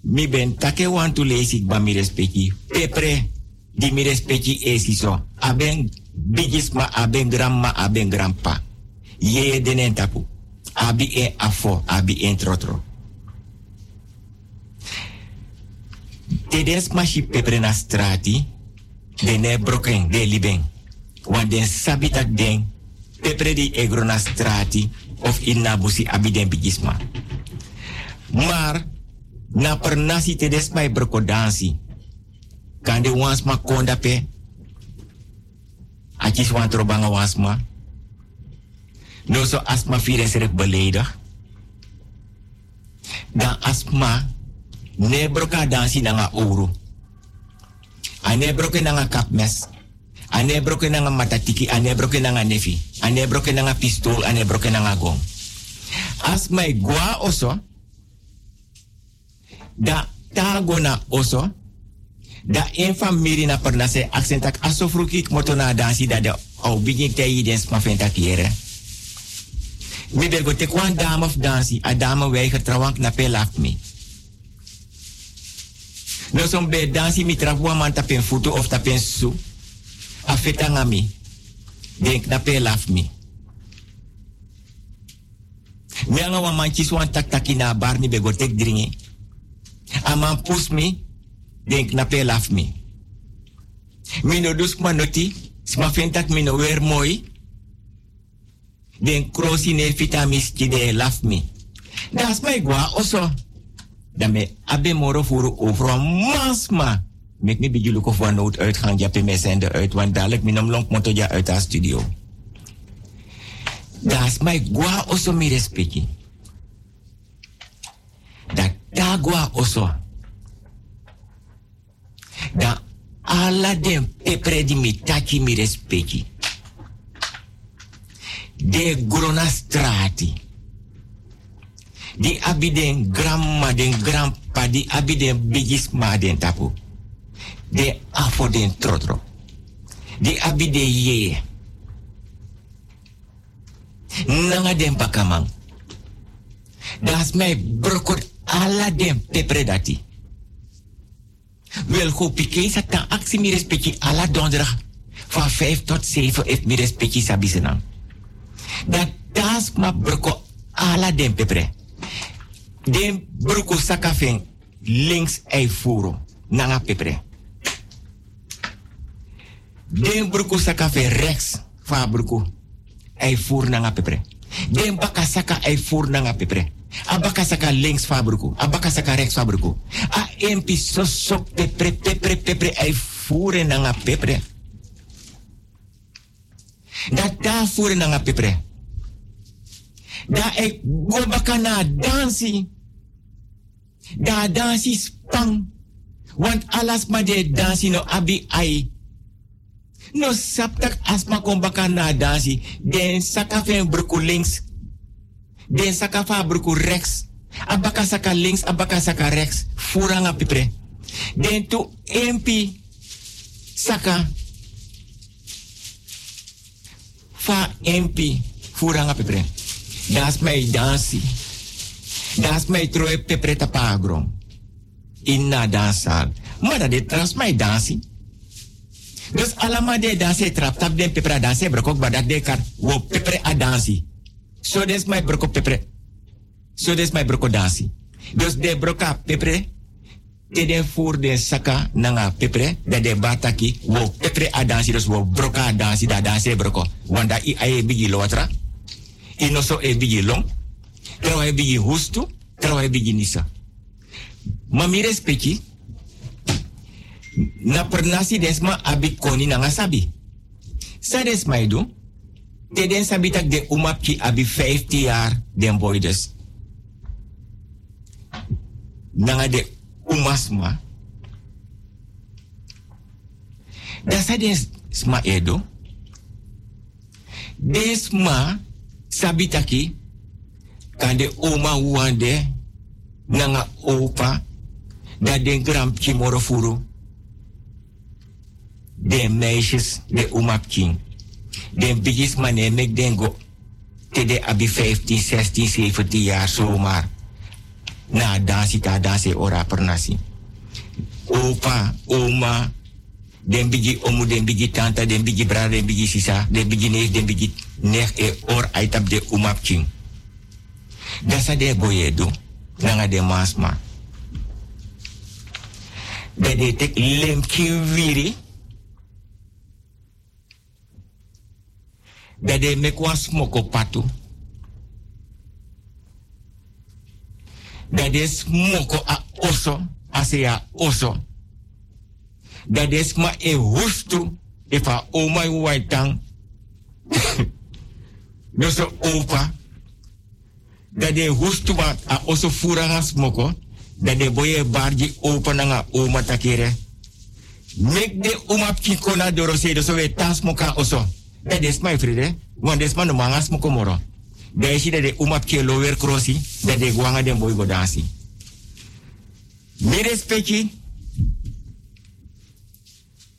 mi ben take want to lees ba mi respecti. Pepre di mi respecti esiso. Aben bigisma, aben grandma, aben grandpa. Ye denen tapu. Abi e afo, abi en trotro. Tedes ma si pepre na strati. De ne broken, de liben. Want den sabitak den. Pepre di egro na. Of in nabusi abi den bigisma. Maar na pernasi te des mai. Kan de wans ma konda pe. Achis wan trobanga wans ma. No so asma fire serek beledig. Dan asma ne broka dansi nanga ouro. Ane broke nanga kapmes. Ane broke nanga matatiki, ane broke nanga nefi. Ane broke nanga pistol, ane broke nanga gong. Asma gwa oso da tago na oso da een familie na perna se accentak aso frukik moto na dansi da de au bigin te yi dens ma fenta kiere mi bergo te kwan dame of dansi a dame weigert trouwank na pe laft mi no som be dansi mi trafwa man tapen futu of tapen su a feta ngami denk na pe laft mi mi anga wa man chiswan tak takina bar ni bego tek dringi Aman pus mi, denk na pe laf mi. Mi no dus ma noti, sma fentak mi no weer mooi. Den krosi ne vitamis ki de laf mi. Das mai gwa oso. Dan me abe moro furu over masma. Mek mi bijulu ko voor nood uitgaan, ja pe me zender uit, want dadelijk lonk moto ja uit haar studio. Das mai gwa oso mi respecti. Dat dagwa oso. Da ala den pepre di mi taki mi respecti. De grona strati. Di abiden grandma den grandpa di abiden bigisma den tapu. De afo den trotro. Di abide ye. Nanga den pakamang. Das mij brokot ala den pepre dati. Wel go pike sa tan actie mi respecti alla donderdag van 5 tot 7 if mi respecti sabisenang. Dat das ma broko ala den pepre. Den broko sakafeng links ei furo nanga pepre. Den broko sakafeng rechts fa broko ei fur nanga pepre. Den baka saka ei nanga pepre. Abaka saka links fa abaka saka rechts fa broko. A empi so so pepre pepre pepre ei fure nanga pepre. Dat daar fure nanga pepre. Da ek go baka na dansi. Da dansi spang. Want alas ma de dansi no abi ai. No saptak asma kon na dansi. Den saka fen bruku links. Den saka fa bruku rechts. Abaka saka links, abaka saka rechts. Furanga pipre. Den tu empi saka. Fa empi furanga pipre. Das mij dansi. Das mij troe pepre tapagrom. Inna dansal. Maar dat dit trans mij dansi. Dus allemaal de dansen trap tap den pepre dansen brokok badak de. Wo pepre a dansi. So des mij broko pepre. So des mij broko dansi. Dus de broka pepre. Te den voor de saka nanga pepre. Dat de bataki. Wo pepre a dansi. Dus wo broka a dansi. Da dansen broko. Wanda i aye bigi lotra ino so e bigi long, tero e bigi hustu, tero e bigi nisa. Ma mi respecti, na pernasi desma abi koni na nga sabi. Sa desma idu, te den sabi tak de umap ki abi 50 jaar den boy des. Nanga de umasma. Da sa desma edo, desma sabitaki kande oma wande nanga opa da den gram kimoro furu. De meisjes de umap king. Den bigis mane mek den go te de abi 15 16 17 jaar zomaar na dansi ta dansi ora pernasi. Opa oma den bigi omu den bigi tanta den bigi bra den bigi sisa den bigi neef den bigi neef e or aitab de umap king dasa de boyedo nanga de masma de de tek lem wiri de de mekwa smoko patu. De de smoko a oso ase a oso. Dat is maar e hustu if a oma i waitang <laughs> no so opa dat de hustu wat a oso furanga smoko dat de boye barji opa nanga oma takere mek de oma piko na doro se do so we tas moka oso dat is my fride want man no manga smoko moro dat is dat de oma lower crossi dat de gwanga den boy go dansi mi respecti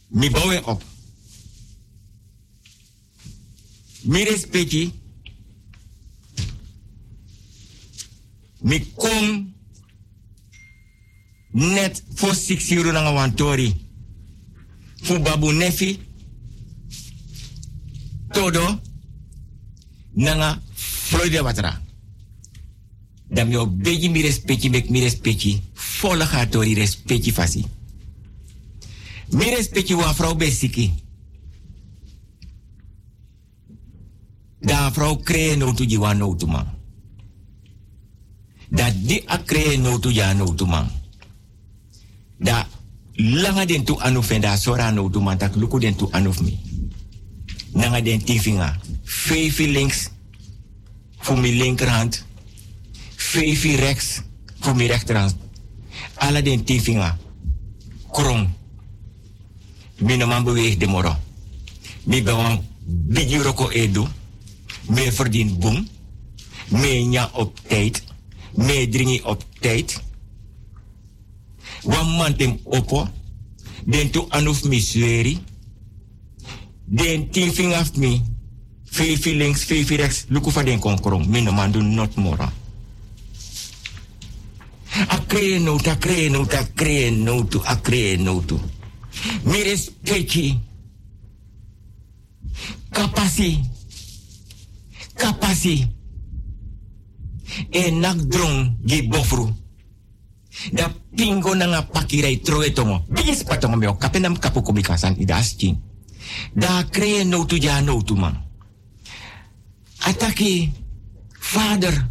mi bouwen op. Mi respecti. Mi kom net voor six euro na wantori. Fu babu nefi. Todo. Nanga Floyd watra. Dan yo beji mi respecti mek mi respecti. Volle gatori respecti fasi. Mi respecti wa vrouw besiki. Da vrouw kree no tu jiwa no tu man. Da di a kree no tu ja no tu man. Da langa den tu anu fenda sora no tu man tak luku den tu anu mi. Nanga den tifinga. Vijfie links voor mijn linkerhand. Vijfie rechts voor mijn rechterhand. Alle den tifinga. Krom. Mina man beweegt de moro. Mi bewan bigi roko edu. Me verdient boom. Me nya op tijd. Me dringi op tijd. Wan man tem opo. Den tu anuf mi sweri. Den tien vingaf mi. Vijf links, vijf rechts. Luku van den konkrong. Do not moro. Akre notu, akre notu, akre notu, akre notu. Mi respecti. Kapasi. Kapasi. E nak drong gi bofru. Da pingo na nga pakirai troe tongo. Bigis patongo meo kapenam kapu komikasan ida asking. Da kree notu ja notu man. Ataki, vader.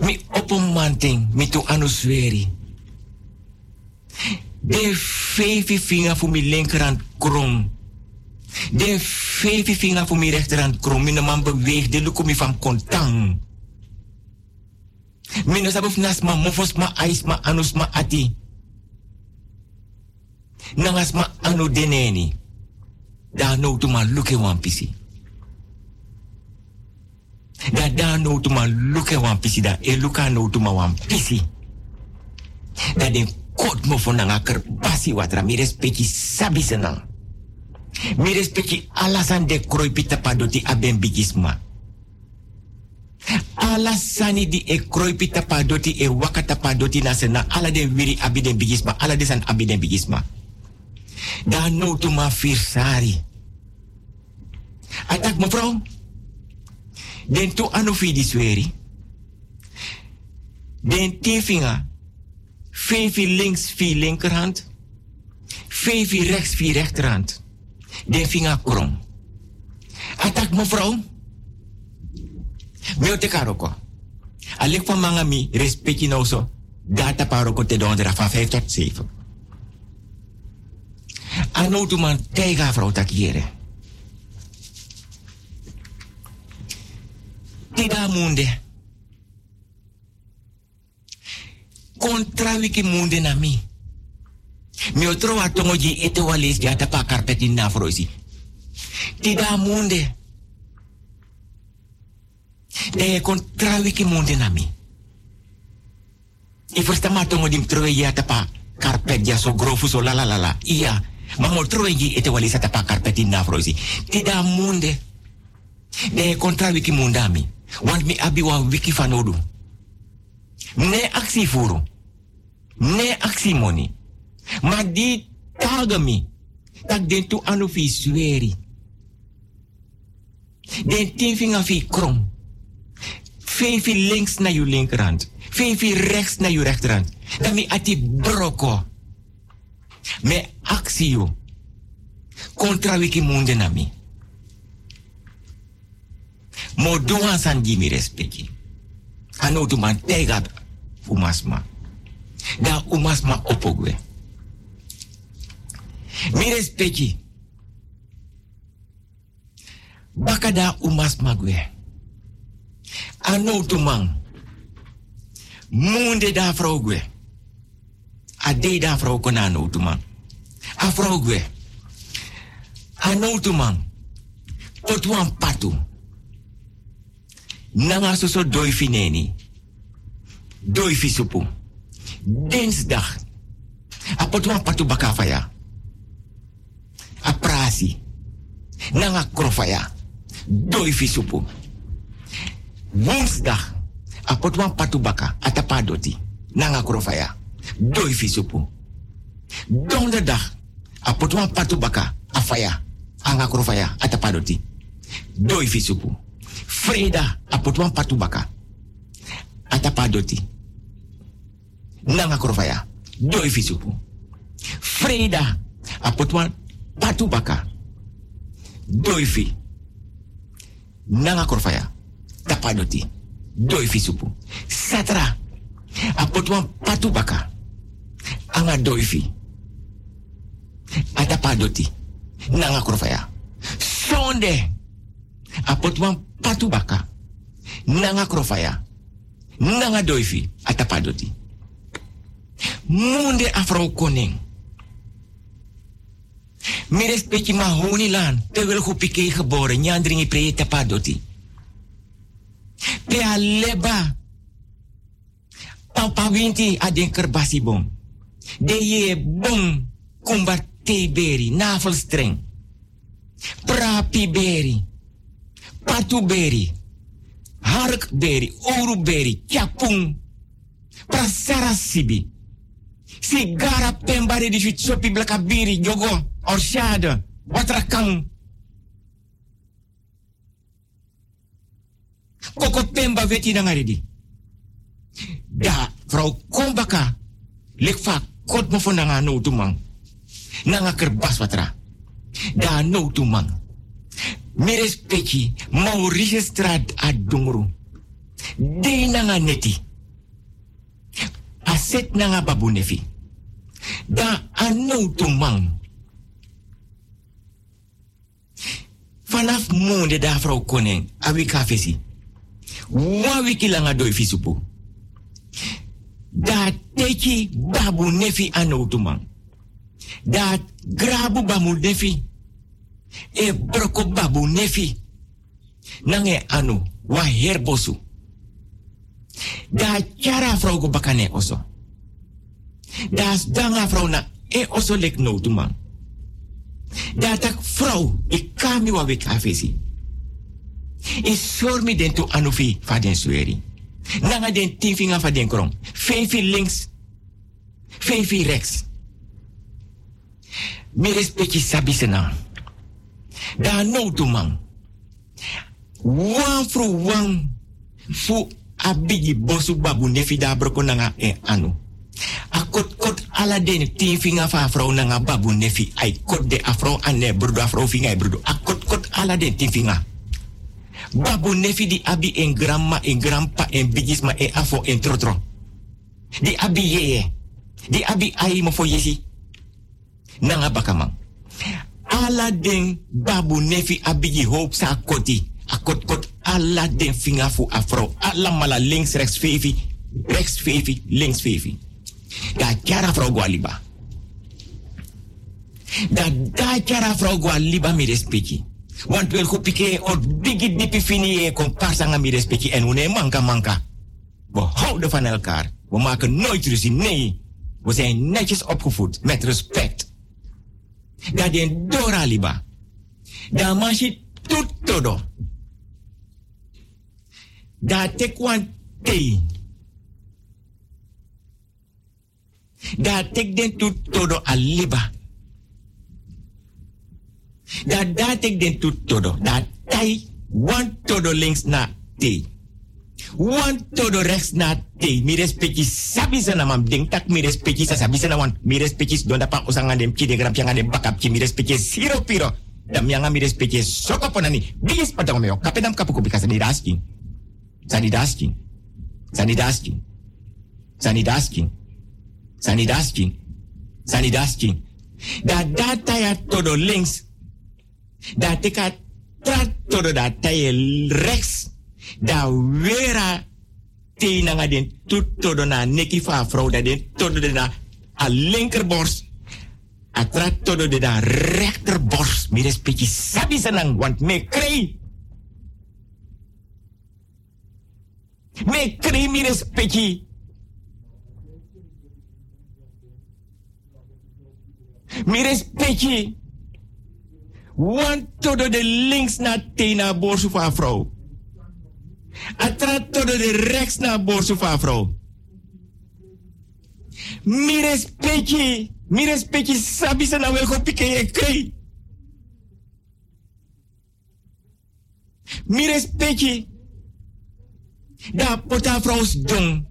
Mi opomanting, mi tu anusweri. De vijf vinger voor linkerhand krom. De vijf vinger voor rechterhand krom. Mijn man beweegt, de lukum van Mijn sabuf nas ma mofos ma ais ma anus ma ati. Nangas ma anu deneni. Da no tu ma luke wan pisi. Da da no tu ma luke wan pisi da e luka no tu ma wan pisi. Da den kot mo fo nanga ker basi watra mi respecti sabi senang. Mi respecti alasan de kroi pita padoti aben bigisma. Alasani di e kroi pita padoti e wakata padoti na sena ala den wiri abi den bigisma ala de san abi den bigisma. Da no tu ma firsari. Atak mevrouw. Den tu anu fi di sweri. Den tifinga. Vijf links, vier linkerhand. Vijf rechts, vier rechterhand. Den vinger krom. Atak mevrouw. Meu te karoko. Alek van manga mi respecti nou zo. Data paroko te dondera van 5 tot 7. Ano tu man takiere. Tida munde. Contra wiki munde na mi. Mi otro atongo ji ete walis ja tapa karpeti na froisi. Tida munde. De contra wiki munde na mi. I first ma tongo dim troe ja tapa karpet ja so grofu so la la la la. Iya. Ma mo troe ji ete walis ja tapa karpeti na froisi. Tida munde. De contra wiki mundami. Want mi abi wa wiki fanodu. Ne actie voeren. Ne actie money. Maar die tagami. Tak den tu anu fi sweri. Den tien vinger fi krom. Vijf links naar je linkerhand. Vijf rechts naar je rechterhand. Dan mi ati broko. Me actio. Contra wiki munde na mi. Mo doan san di mi respecti. Ano tu man tega umasma. Da umasma opogwe. Mi respecti. Baka da umasma gwe. Ano tu man. Munde da gwe. Ade da kona ano tu man. A vrouw gwe. Ano tu man. Potwan patu. Nanga so so doi fineni. Doi fisupu. Dinsdag. Apotwan patu bakafaya. A prasi. Nanga krofaya. Doi fisupu. Woensdag. Apotwan patu baka. Atapadoti. Nanga krofaya. Doi fisupu. Donderdag. Apotwan patu baka. Afaya. Anga krofaya. Atapadoti. Doi fisupu. Freda apotwan patubaka. Atapadoti. Nanga krofaya. Doi fisupu. Freda apotwan patubaka. Doi fi. Nanga krofaya. Tapadoti. Doi fisupu. Satra apotwan patubaka. Anga doi fi. Atapadoti. Nanga krofaya. Sonde apotwan patu baka nanga krofaya nanga doifi atapadoti munde afro koning mi respecti ma honi lan terwijl go pike geboren nyandringi pre tapadoti pe aleba papa winti aden kerbasi bom de ye bom kumbar te beri navelstreng prapi beri patuberi, harkberi, oruberi, chapung, Prasara sibi. Si gara pembare di blakabiri jogo orshade watrakang. Koko pemba veti nangaridi. Da vrouw kombaka lekfa kot mo nanga no tumang. Nanga kerbas watra. Da no tumang. Meres peki Maurice Strad adungru. De nanga neti. Aset nanga babu nefi. Da ano tumang. Vanaf monde da vrouw koning, awi kafesi. Wa wiki langa doi fisupu. Da teki babu nefi ano tumang. Da grabu babu nefi. E broko babu nefi. Nange anu, wa herbosu. Da cara vrouw go bakane oso. Da danga vrouw na e oso lek no tumang. Da tak vrouw, ik kami wa. I sormi den tu anufi fa den sueri. Nanga den tifinga fa den krom. Fefi links. Fefi rechts. Mi respecti sabi sena. Da no tumang. Wan fru wan fu abigi bosu babu nefi da broko nanga e anu. Akot kot ala den tin finga fa afro nanga babu nefi ai kot de afro ane brudo afro finga e brudo. Akot kot ala den tin Babu nefi di abi en grandma en grandpa en bigisma e afo en trotro. Di abi yeye. Di abi ai mo fo yesi. Nanga bakamang. Ala den babu nefi abigi hoop sa koti. Akot kot ala den finga fu afro. Ala mala links rechts fevi. Rechts fevi, links fevi. Da kara afro gwaliba. Da da kara afro gwaliba mi respecti. Want wel goed pike or bigi dipi fini e komparsa nga mi respecti en une manka manka. We houden van elkaar. We maken nooit ruzie. Nee. We zijn netjes opgevoed. Met respect. Dat den dora liba. Da manchi tuttodo. Da tekwan te. Da tek den tuttodo aliba. Da da tek den tuttodo. Da tai one todo links na te. One todo rechts na te. Mi respecti sabi sana mam ding tak mi respecti sa sabi sana wan. Mi respecti don da pa usanga dem ki de gram pianga dem bakap ki mi respecti siro piro. Dam yanga mi respecti soko ponani. Bigis patang meo. Kapedam kapuko bika sa nidasking. Sa nidasking. Sa nidasking. Sa nidasking. Sa nidasking. Sa nidasking. Da data ya todo links. Da teka trat todo da taye rechts. Da wera te nanga den tut todo na neki fa vrouw da den todo de na a linkerborst. A trat todo de da rechterborst. Mi respecti sabi sanang want me krei. Me krei mi respecti. Mi respecti. Want todo de links na te na borsu van vrouw. Atra todo de rechts na borsu van vrouw. Mi respecti. Mi respecti sabi sa na wel go pike ye krei. Mi respecti. Da pota vrouws dong.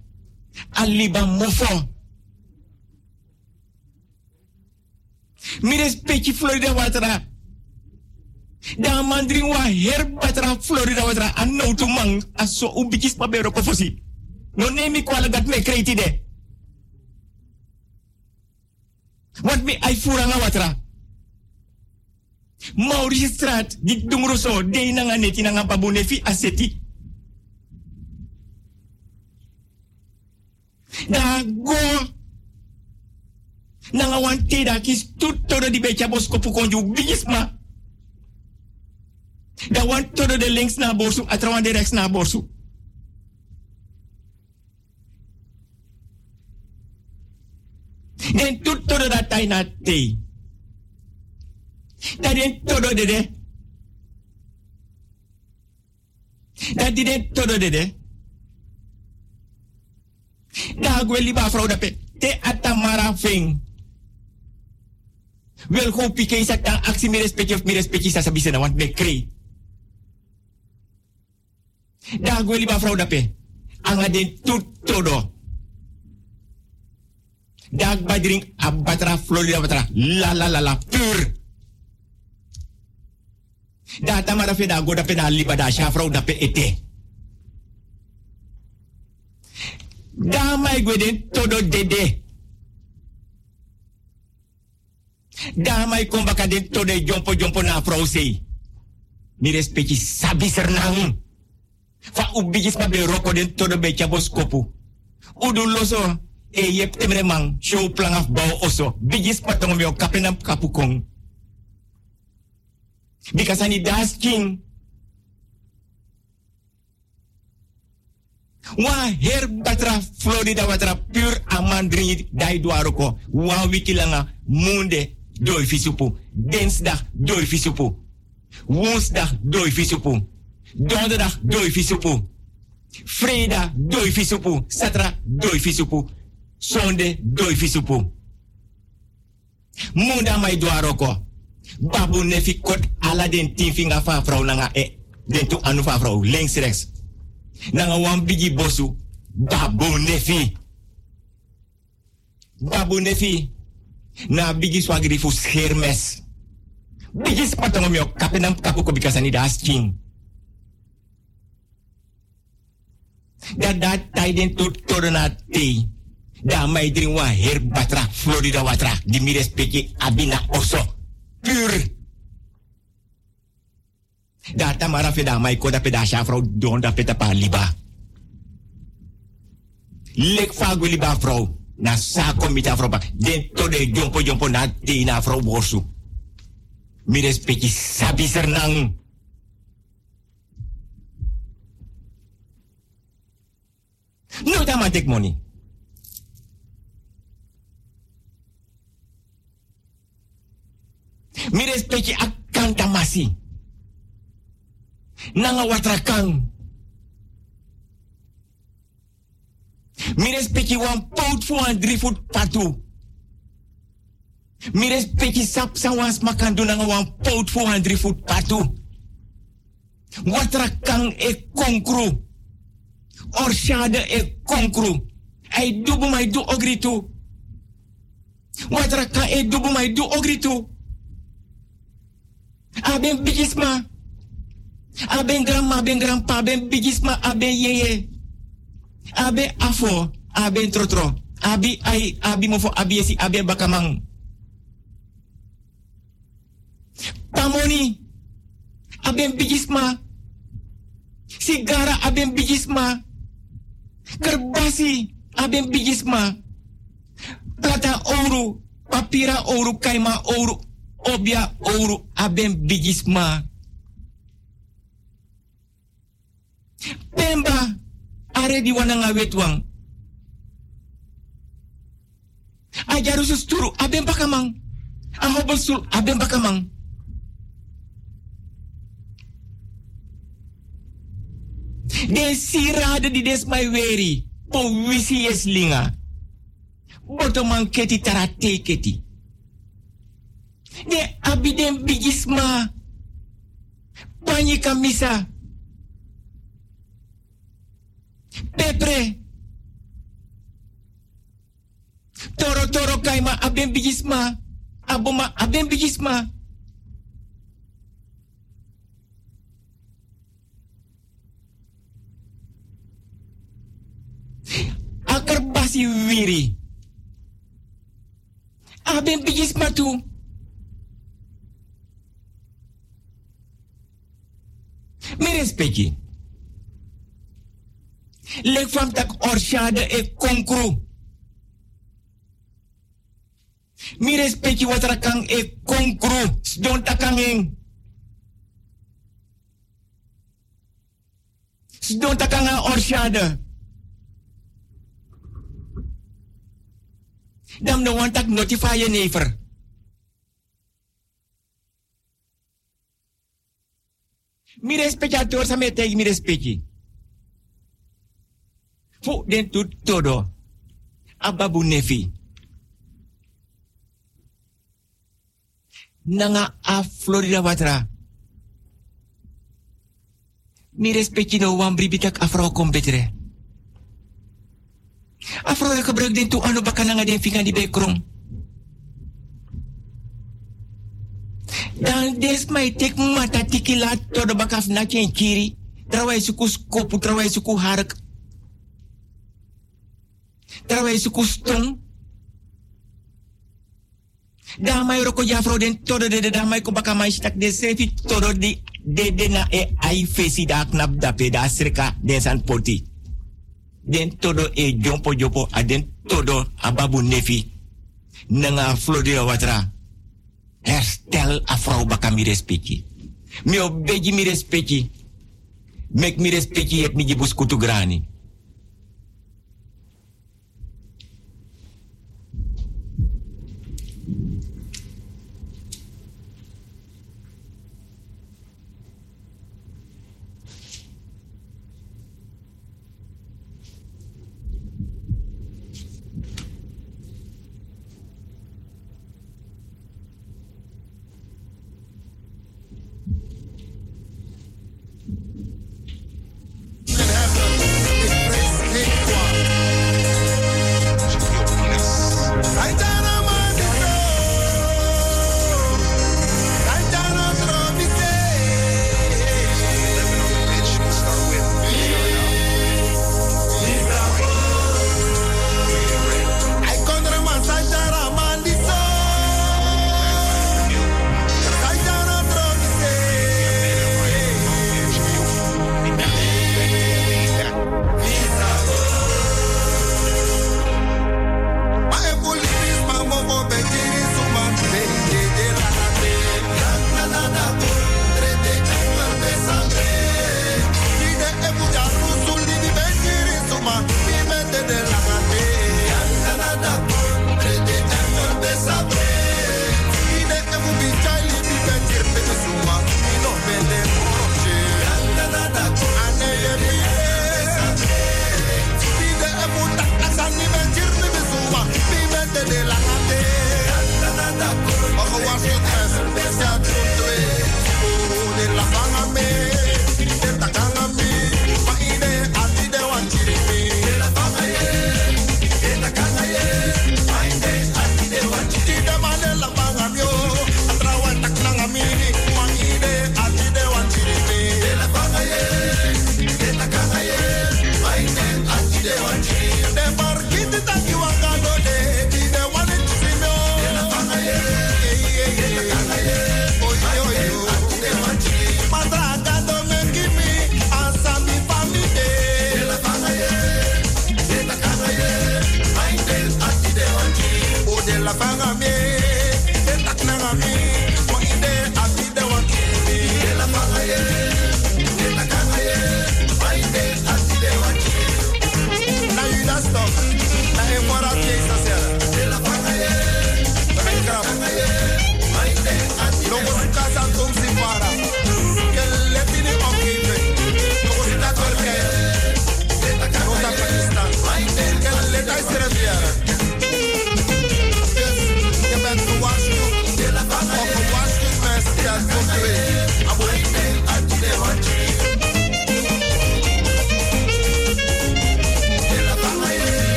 Aliba mofo. Mi respecti Florida watra. Da mandring wa her batra Florida watra. Ano tu mang aso ubikis pa bero ko fosi. No nemi kwala gat me kreiti de. Wat me ai fura nga watra. Maurice Strat, di dungro so, de na nga neti na nga pabune fi aseti. Da go. Na nga wan te da kis tutto di becha bosko pukonju bigisma. Da wan todo de links na borsu, atrawan de rechts na borsu. Den tutto da tai na te. Da den todo de de. Da di den todo de de. Da Agwe liba vrouw dape. Te atamara fing. Wel gewoon pike is dan actie meer respectje of meer respectje sa sabi na want me. Da agwe liba vrouw dape. Anga den tut todo. Dag badring abatra florida batra. La la la la pur. Da tamara fe da goda pe da liba da sha vrouw dape ete. Da mai gweden todo dede. Da mai kombaka den todo jompo jompo na vrouw sei. Mi respecti sabi sernang. Fa ubigis ma be roko den todo be chabos kopu. Udu loso e yep temre show plan af bau oso. Bigis patong meo kapenam kapukong. Because ani das king. Wa her batra Florida batra pur amandri dai duaroko. Wa wiki langa munde doi fisupu. Dinsdag doi fisupu. Woensdag doi fisupu. Donderdag doi fisupu. Vrijdag doi fisupu. Satra doi fisupu. Zonde doi fisupu. Munda mai duaroko. Babu nefi kot ala den tien finga fa vrouw nanga e. Den tu anu fa vrouw. Links rechts. Nanga wan bigi bosu. Babu nefi. Babu nefi. Na bigi swagri fu schermes. Bigi spatong mio kapenam kapu ko bikasani das king. Da da taiden tot torna te. Da mai drin wa her batra Florida watra. Di mi respecti abina oso. Pur. Da tamara fe da mai koda pe da sha vrouw don da peta pa liba. Lek fa go liba vrouw. Na sa komita vrouw pa. Den to de jompo jompo na te na vrouw borsu. Mi respecti sabi sernang. No tama tek money. Mi respecti akang tamasi. Nanga watrakang. Mi respecti wan pout fu an drie voet patu. Mi respecti sap sa wan smakan do nanga wan pout fu an drie voet patu. Watrakang e konkru. Orshade e konkru. Ai dubu mai du ogritu. Watrakang e dubu mai du ogritu. Aben bigisma. Aben grandma, aben grandpa, aben bigisma, aben yeye. Abe afo, aben trotro. Abi ai, abi mofo, abi esi, aben bakamang. Pamoni, aben bigisma. Sigara, aben bigisma. Kerbasi, aben bigisma. Plata ouro, papira ouro, kaima ouro, obia ouro, aben bigisma. Pemba, are di wana nga wetwang. Ajaru susturu, aben bakamang. Ahobel sul, aben bakamang. De sirade di des mai weri, po wisi es linga. Botoman keti tarate keti. De abiden bigisma. Panyi kamisa. Pepre. Toro toro kaima aben bigisma. Aboma bigisma. Akar basi wiri. Aben bigisma tu. Mi respecti. Lek fam tak orshade e konkru. Mi respecti wat rakang e konkru. Don takangeng. Don takanga orshade. Dam no want tak notify je never. Mi respecti ator sa me mi respecti. Fu den tu todo. Ababu nefi. Nanga a Florida watra. Mi respecti no wan bribitak afro kompetre. Afro e gebruik den tu anu baka nanga den finga di bekrom. Dan des mai tek mata tiki la todo bakaf na chen kiri. Trawai suku skopu, trawai suku hark. Trawai suku stung. Damai roko jafro den todo de de damai ko baka mai stak de sefi todo di de de na e ai fesi da knap da pe da sreka den san poti. Den todo e jompo a den todo ababu nefi. Nanga Florida watra. Herstel a vrouw baka mi respecti. Mi obeji mi respecti. Mek mi respecti et mi jibus kutu grani.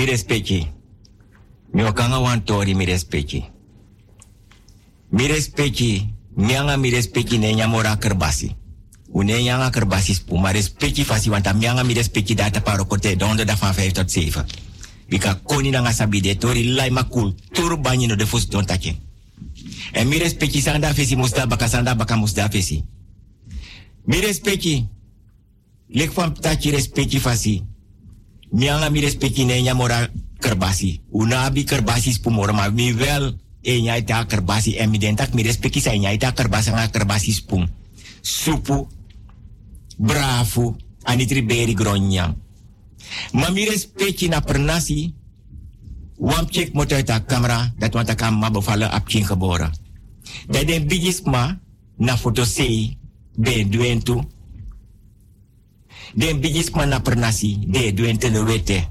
Mi respecti. Mi wakanga wan tori mi respecti. Mi respecti. Mi anga mi respecti ne nyamora kerbasi. Une nyanga kerbasi spu. Maar respecti fasi wanta mi anga mi respecti data paro kote donde da van 5 tot 7. Bika koni nanga sabi de tori lai makul. Turu no de fos don. En mi respecti sanda fesi musta baka sanda baka musta fesi. Mi respecti. Lek van tachi respecti fasi. Mianga mi respecti ne nyamora kerbasi. Una abi kerbasi spumora ma mi wel e nya ita kerbasi mi dentak mi respecti sa nya ita kerbasi nga kerbasi spum. Supu. Bravo. Anitri beri gronyang. Ma mi respecti na pernasi. Wam check motor ita kamera dat wanta kam ma bevallen ap king geboren. Dat bigis ma na foto sei be duentu den bigis mana pernasi de duente no wete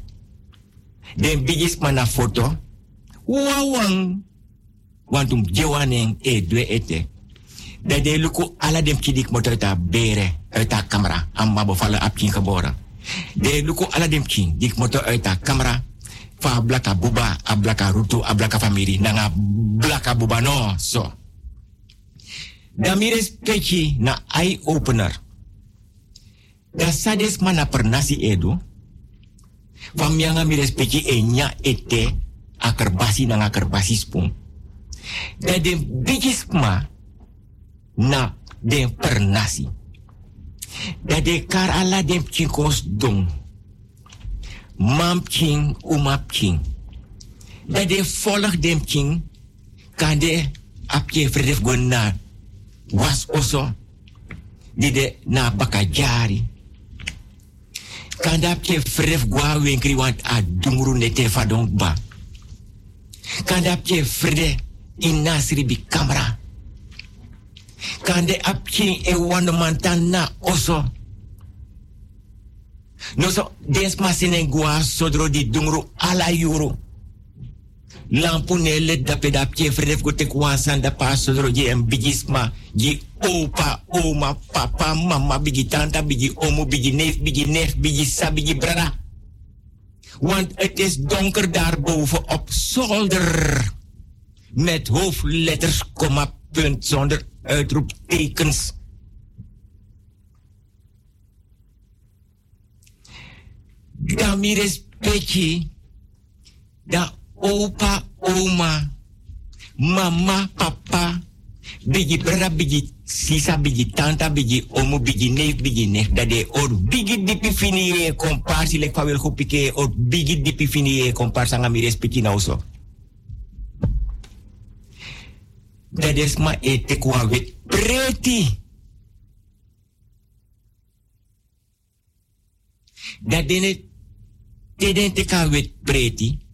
den bigis mana foto. Wawang. Wantum jewanen e due ete da de luku ala dem kidik moto ta bere eta kamera. Amma bo fala apkin kabora. De luku ala dem kin dik moto eta kamera. Fa blaka buba a blaka rutu a blaka famiri. Nanga blaka buba no so. Damires pechi na eye opener da sades mana pernasi edu fam yang mi respecti enya ete akerbasi nang akerbasi spung da de bigisma na de pernasi da de kar ala dem chinkos dong mam king umap king da de volg dem king kan de apje verdef gona was oso. Di de na bakajari kanda pje fref gwa wenkri want a dumuru nete fadon ba. Kanda pje frede in nasri bi kamera kande apje e wando mantan na oso. No so, des masine gua sodro di dungru ala yuru. Lampu nele da je vref go tek wansan da pa sodro je en bigisma. Je opa, oma, papa, mama, bigi tanta, bigi omo, bigi neef, bigi neef, bigi sa, bigi brada. Want het is donker daarboven op zolder. Met hoofdletters, komma, punt, zonder uitroeptekens. Da mi respecti. Da opa, oma, mama, papa. Bigi bra, bigi sisa, bigi tanta, bigi omo, bigi neef, bigi neef. Da de or bigi dipi fini e komparsi lek fa hopike or bigi dipi fini e komparsa nga mi respecti na uso. Dat is maar ete kwa wet preti. Dat dene wet preti.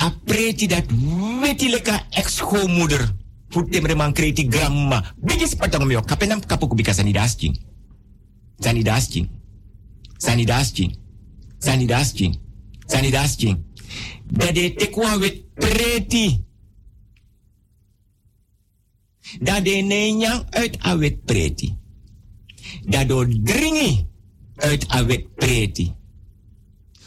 A preti dat weti leka ex-schoonmoeder. Voor man kreti grandma. Bigis patang mio kapenam kapoku bika sani dasking. Sani dasking. Sani dasking. Sani dasking. Sani dasking. Dat de te kwa wet preti. Dat de nenyang uit awet preti. Dat do dringi uit awet preti.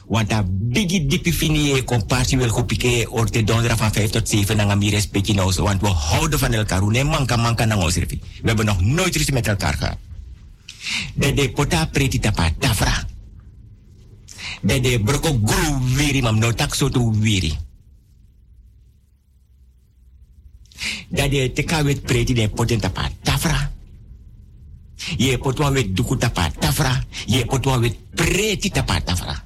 Want dat bigi dipi fini e compartie wil kopike orte donderdag van 5 tot 7 na mi respecti nou zo. Want we houden van elkaar. Hoe manka manka na ons We hebben nog nooit ruzie met elkaar gehad. Dat de pota preti tapa tafra. Dat de broko guru wiri mam no tak so to wiri. Dat de teka wet preti de poten tapa tafra. Ye potwa wet duku tapa tafra. Ye potwa wet preti tapa tafra.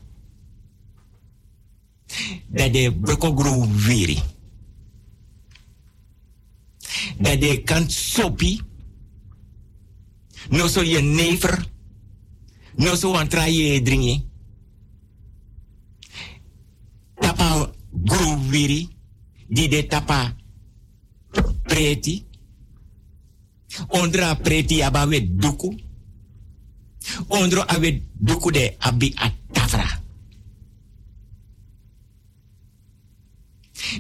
Dat de brokogro wiri. Dat de kant sopi. No so je never. No so an traye dringi. Tapa gro. Di de tapa preti. Ondra preti abawe duku. Ondro awe duku de abi atafra.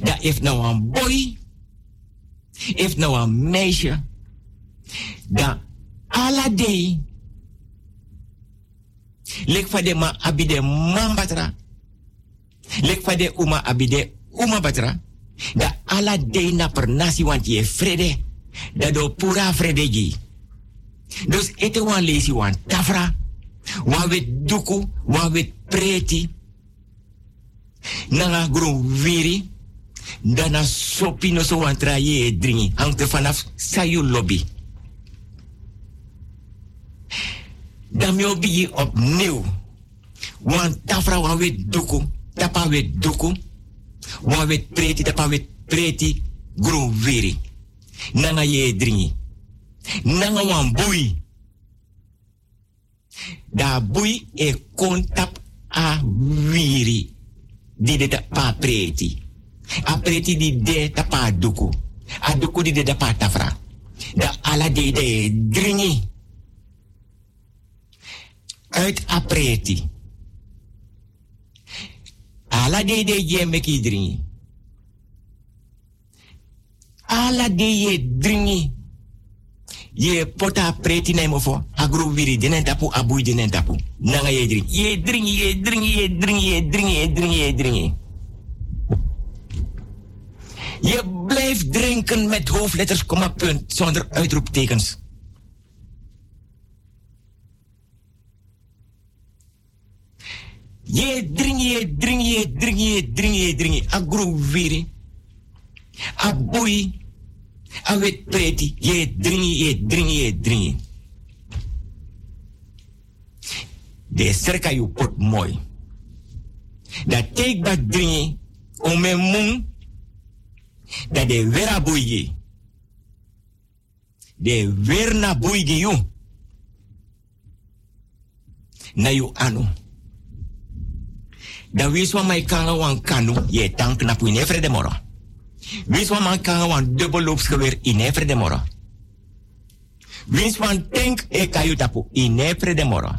Dat if nou een boy, if nou een meisje, dat alle lek van ma abide man batra, lek van uma abide uma batra, dat alle day na per nasi want je vrede, dat do pura vrede ji. Dus ete wan lezi wan tafra, wan wet duku, wan wet preti, nanga gro wiri, dana sopi no so wan e dringi. Hangt er vanaf lobby. Dan mi obi opnieuw. Wan tafra wan duku. Tapa wet duku. Wan preti, tapa wet preti. Gro veri. Nanga ye dringi. Nanga wan bui. Da bui e kontap a wiri. Di de tapa preti. A preti di de tapa duku. A duku di de tapa tafra. Da ala de de dringi. Uit a preti. Ala de de je meki dringi. Ala de je dringi. Je pota preti na mofo. Agro viri denen tapu abui denen tapu. Nanga ye dringi. Ye dringi, ye dringi, ye dringi, ye dringi, ye dringi, ye dringi. Je blijft drinken met hoofdletters, komma, punt, zonder uitroeptekens. Je dringi, je dringi, je dringi, je dringi, je dringi. Agro viri. Abui. Awet preti. Je dringi, je dringi, je dringi. De serka you pot mooi. Dat take dat dringi. Ome mung. Dat de vera boeigi. De verna boeigi you. Na you anu. Da wiswa mai kanga wan kanu ye tank na pu inefre de moro. Wiswa man kanga wan dubbel loopsgeweer inefre de moro. Tank e kayu tapu inefre de moro.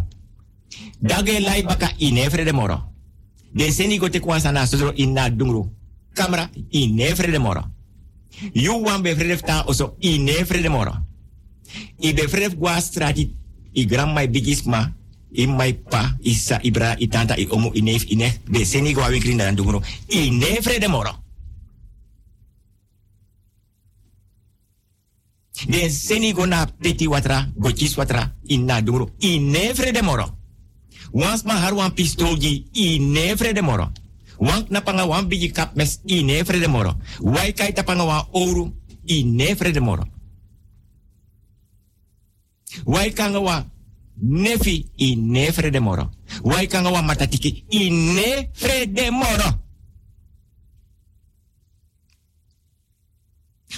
Dage lai baka inefre de moro. Den seni go te kwansa na sodro inna dungru. Kamera inefre de moro. You wan be frede ta oso inefre de moro. I be frede gwa strati i grandma i bigisma i mai pa isa ibra i tanta i omu i neef i nef de seni go awen krinda dungru. Inefre de moro. Den seni go na peti watra, go chis watra, inna dungru. Inefre de moro. Wans ma har wan pistolji i nefre de moro. Wank na panga wan kap mes i nefre de moro. Wai kai oru i nefre de moro. Wai kanga nefi i nefre de moro. Wai kanga matatiki i nefre de moro.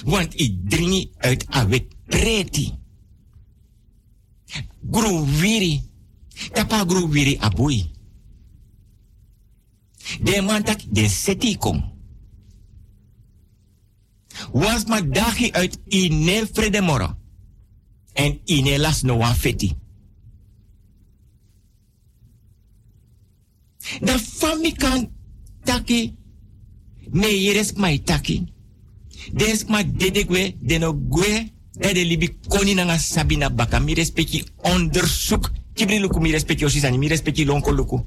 Want i dringi uit awet preti. Gru wiri. Tapa abui. De mantak de seti kom. Was ma dagi uit ine vrede moro. En ine las no wan feti. Da fami kan taki. Me yeres mai taki. Des ma dedegwe deno gwe. De libi koni nanga sabina baka. Mi respecti onderzoek. Kibri luku mi respecti osisani. Mi respecti lonko luku.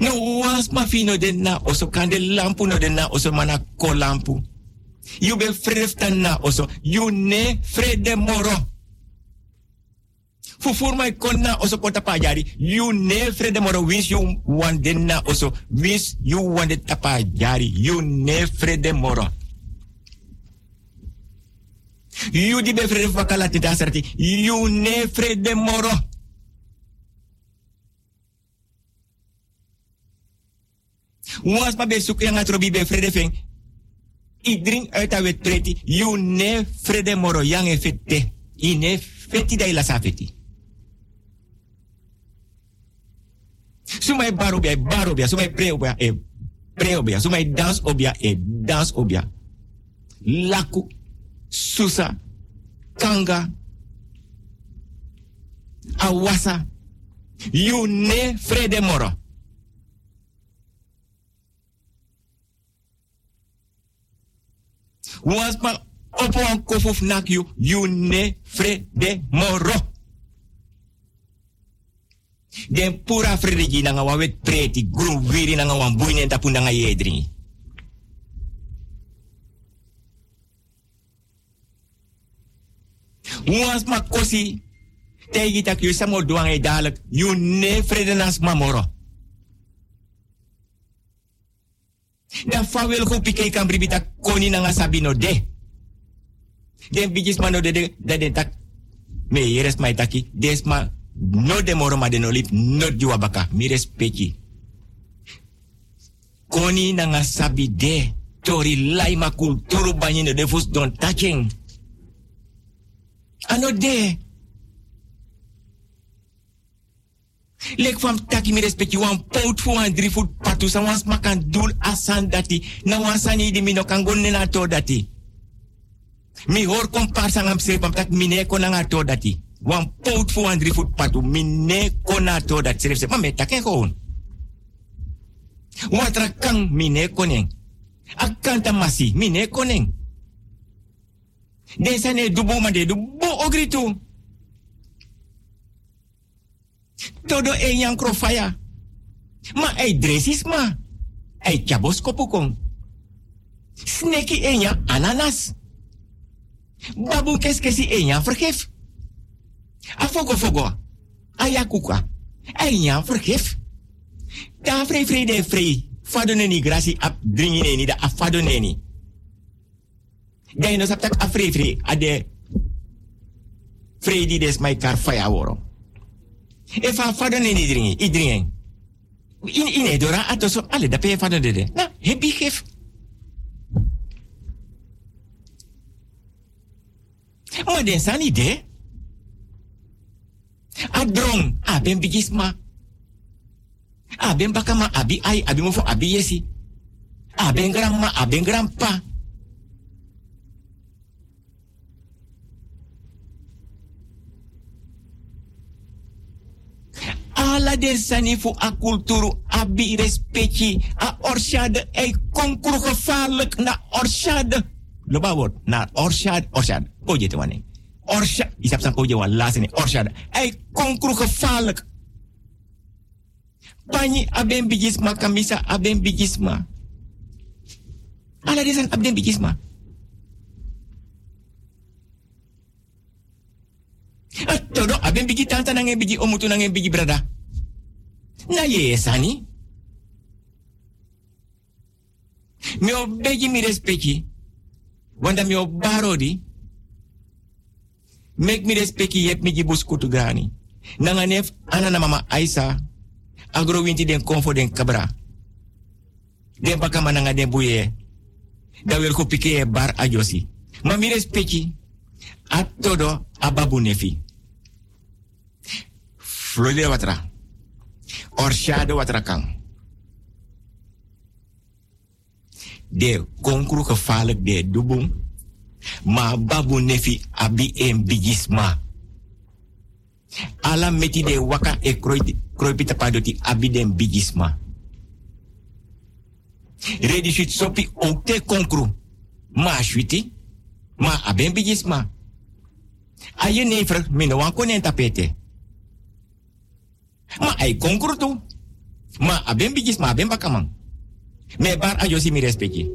No was ma fino den na oso kande lampu no den na oso mana ko lampu. You be freftan na oso. You ne frede moro. Fufur mai kon na oso kota pajari. You ne frede moro. Wins you want den na oso. Wins you want de tapajari. You ne frede moro. You di be frede fakala tita sarti. You ne frede moro. Was ma be zoek yang atrobi be vrede feng. I drink uit a wet preti. You ne vrede moro yang e fete. I ne feti da ila sa feti. Sumai baro bia, baro bia. Sumai pre obia, e pre obia. Sumai dans obia, e obia. Laku, susa, kanga, awasa. You ne vrede moro. Was ma opo an kofof nak you, you ne frede moro. Den pura frede nanga wawet preti, gru viri nanga wan buine tapu nanga yedri. Was ma kosi, tegi tak you samo doang e dalek, you ne frede nas mamoro. Dan fa wil go pike kan bribita koni nanga sabino de. Den bijis mano de de tak me yeres mai taki des ma no de moro ma de no no juwa baka mi respecti. Koni nanga sabi de tori lai ma kulturu banyi de fus don touching. Ano de. Lek fam taki mi respecti wan pout fu wan drie voet patu sa wan smakan dul asan dati. Na wan sani di mino kan gon nena to dati. Mi hor komparsa ngam se pam tak mine ko nanga to dati. Wan pout fu wan drie voet patu mine ko na to dati. Seref se, ma me take gewoon. Wan tra kang mine koning. Akanta masi mine koning. Desa ne dubu mande dubu ogritu. Todo e yang krofaya. Ma ei dresis ma. Ei chabos kopukong. Sneki e yang ananas. Babu keskesi e yang vergif. Afogo fogo. Ayakuka. E yang vergif. Da vrij vrij de. Fado neni grasi ap dringi neni da afado neni. Dai no afrij vrij ade vrij di des mai kar. E fa fado neni dringi, i dringen. In in edora ato so ale da pe fado dede. Na, hebi gif. Maar den san ide. A drong, a ben bigisma. A ben bakama abi ai, abi mofo abi yesi. A ben grandma, a ben grandpa. Ala de sani fu a kulturu, abi respecti, a orshade, ei konkuru gevaarlijk na orshade. Loba woord, na orshade, orshade. Koje te wane. Orshade, isap san koje wan laatste ni orshade. Ei konkuru gevaarlijk. Pani aben bigisma kamisa aben bigisma. Ala de san aben bigisma. Todo aben bigi tanta nangen bigi omutu nangen bigi brada. Na ye sani. Mi o begi mi respecti. Wanda mi o barodi. Mek mi respecti yep mi gibus kutu grani. Nanganef anana mama Aisa. Agro winti den konfo den kabra. Den baka mananga den buye. Da wel ko pike e bar ajosi. Ma mi respecti. Atodo ababu nefi. Flode watra. Orshade watra kang. De konkru gevaarlijk de dubung. Ma babu nefi abi en bigisma. Ala meti de waka e kroi kroi pita padoti abi den bigisma. Redi shit sopi ook te konkru. Ma shwiti. Ma aben bigisma. Aye never mino wan konen tapete. Ma ay konkru tu. Ma aben bigisma aben bakamang. Me bar ayo si mi respecti.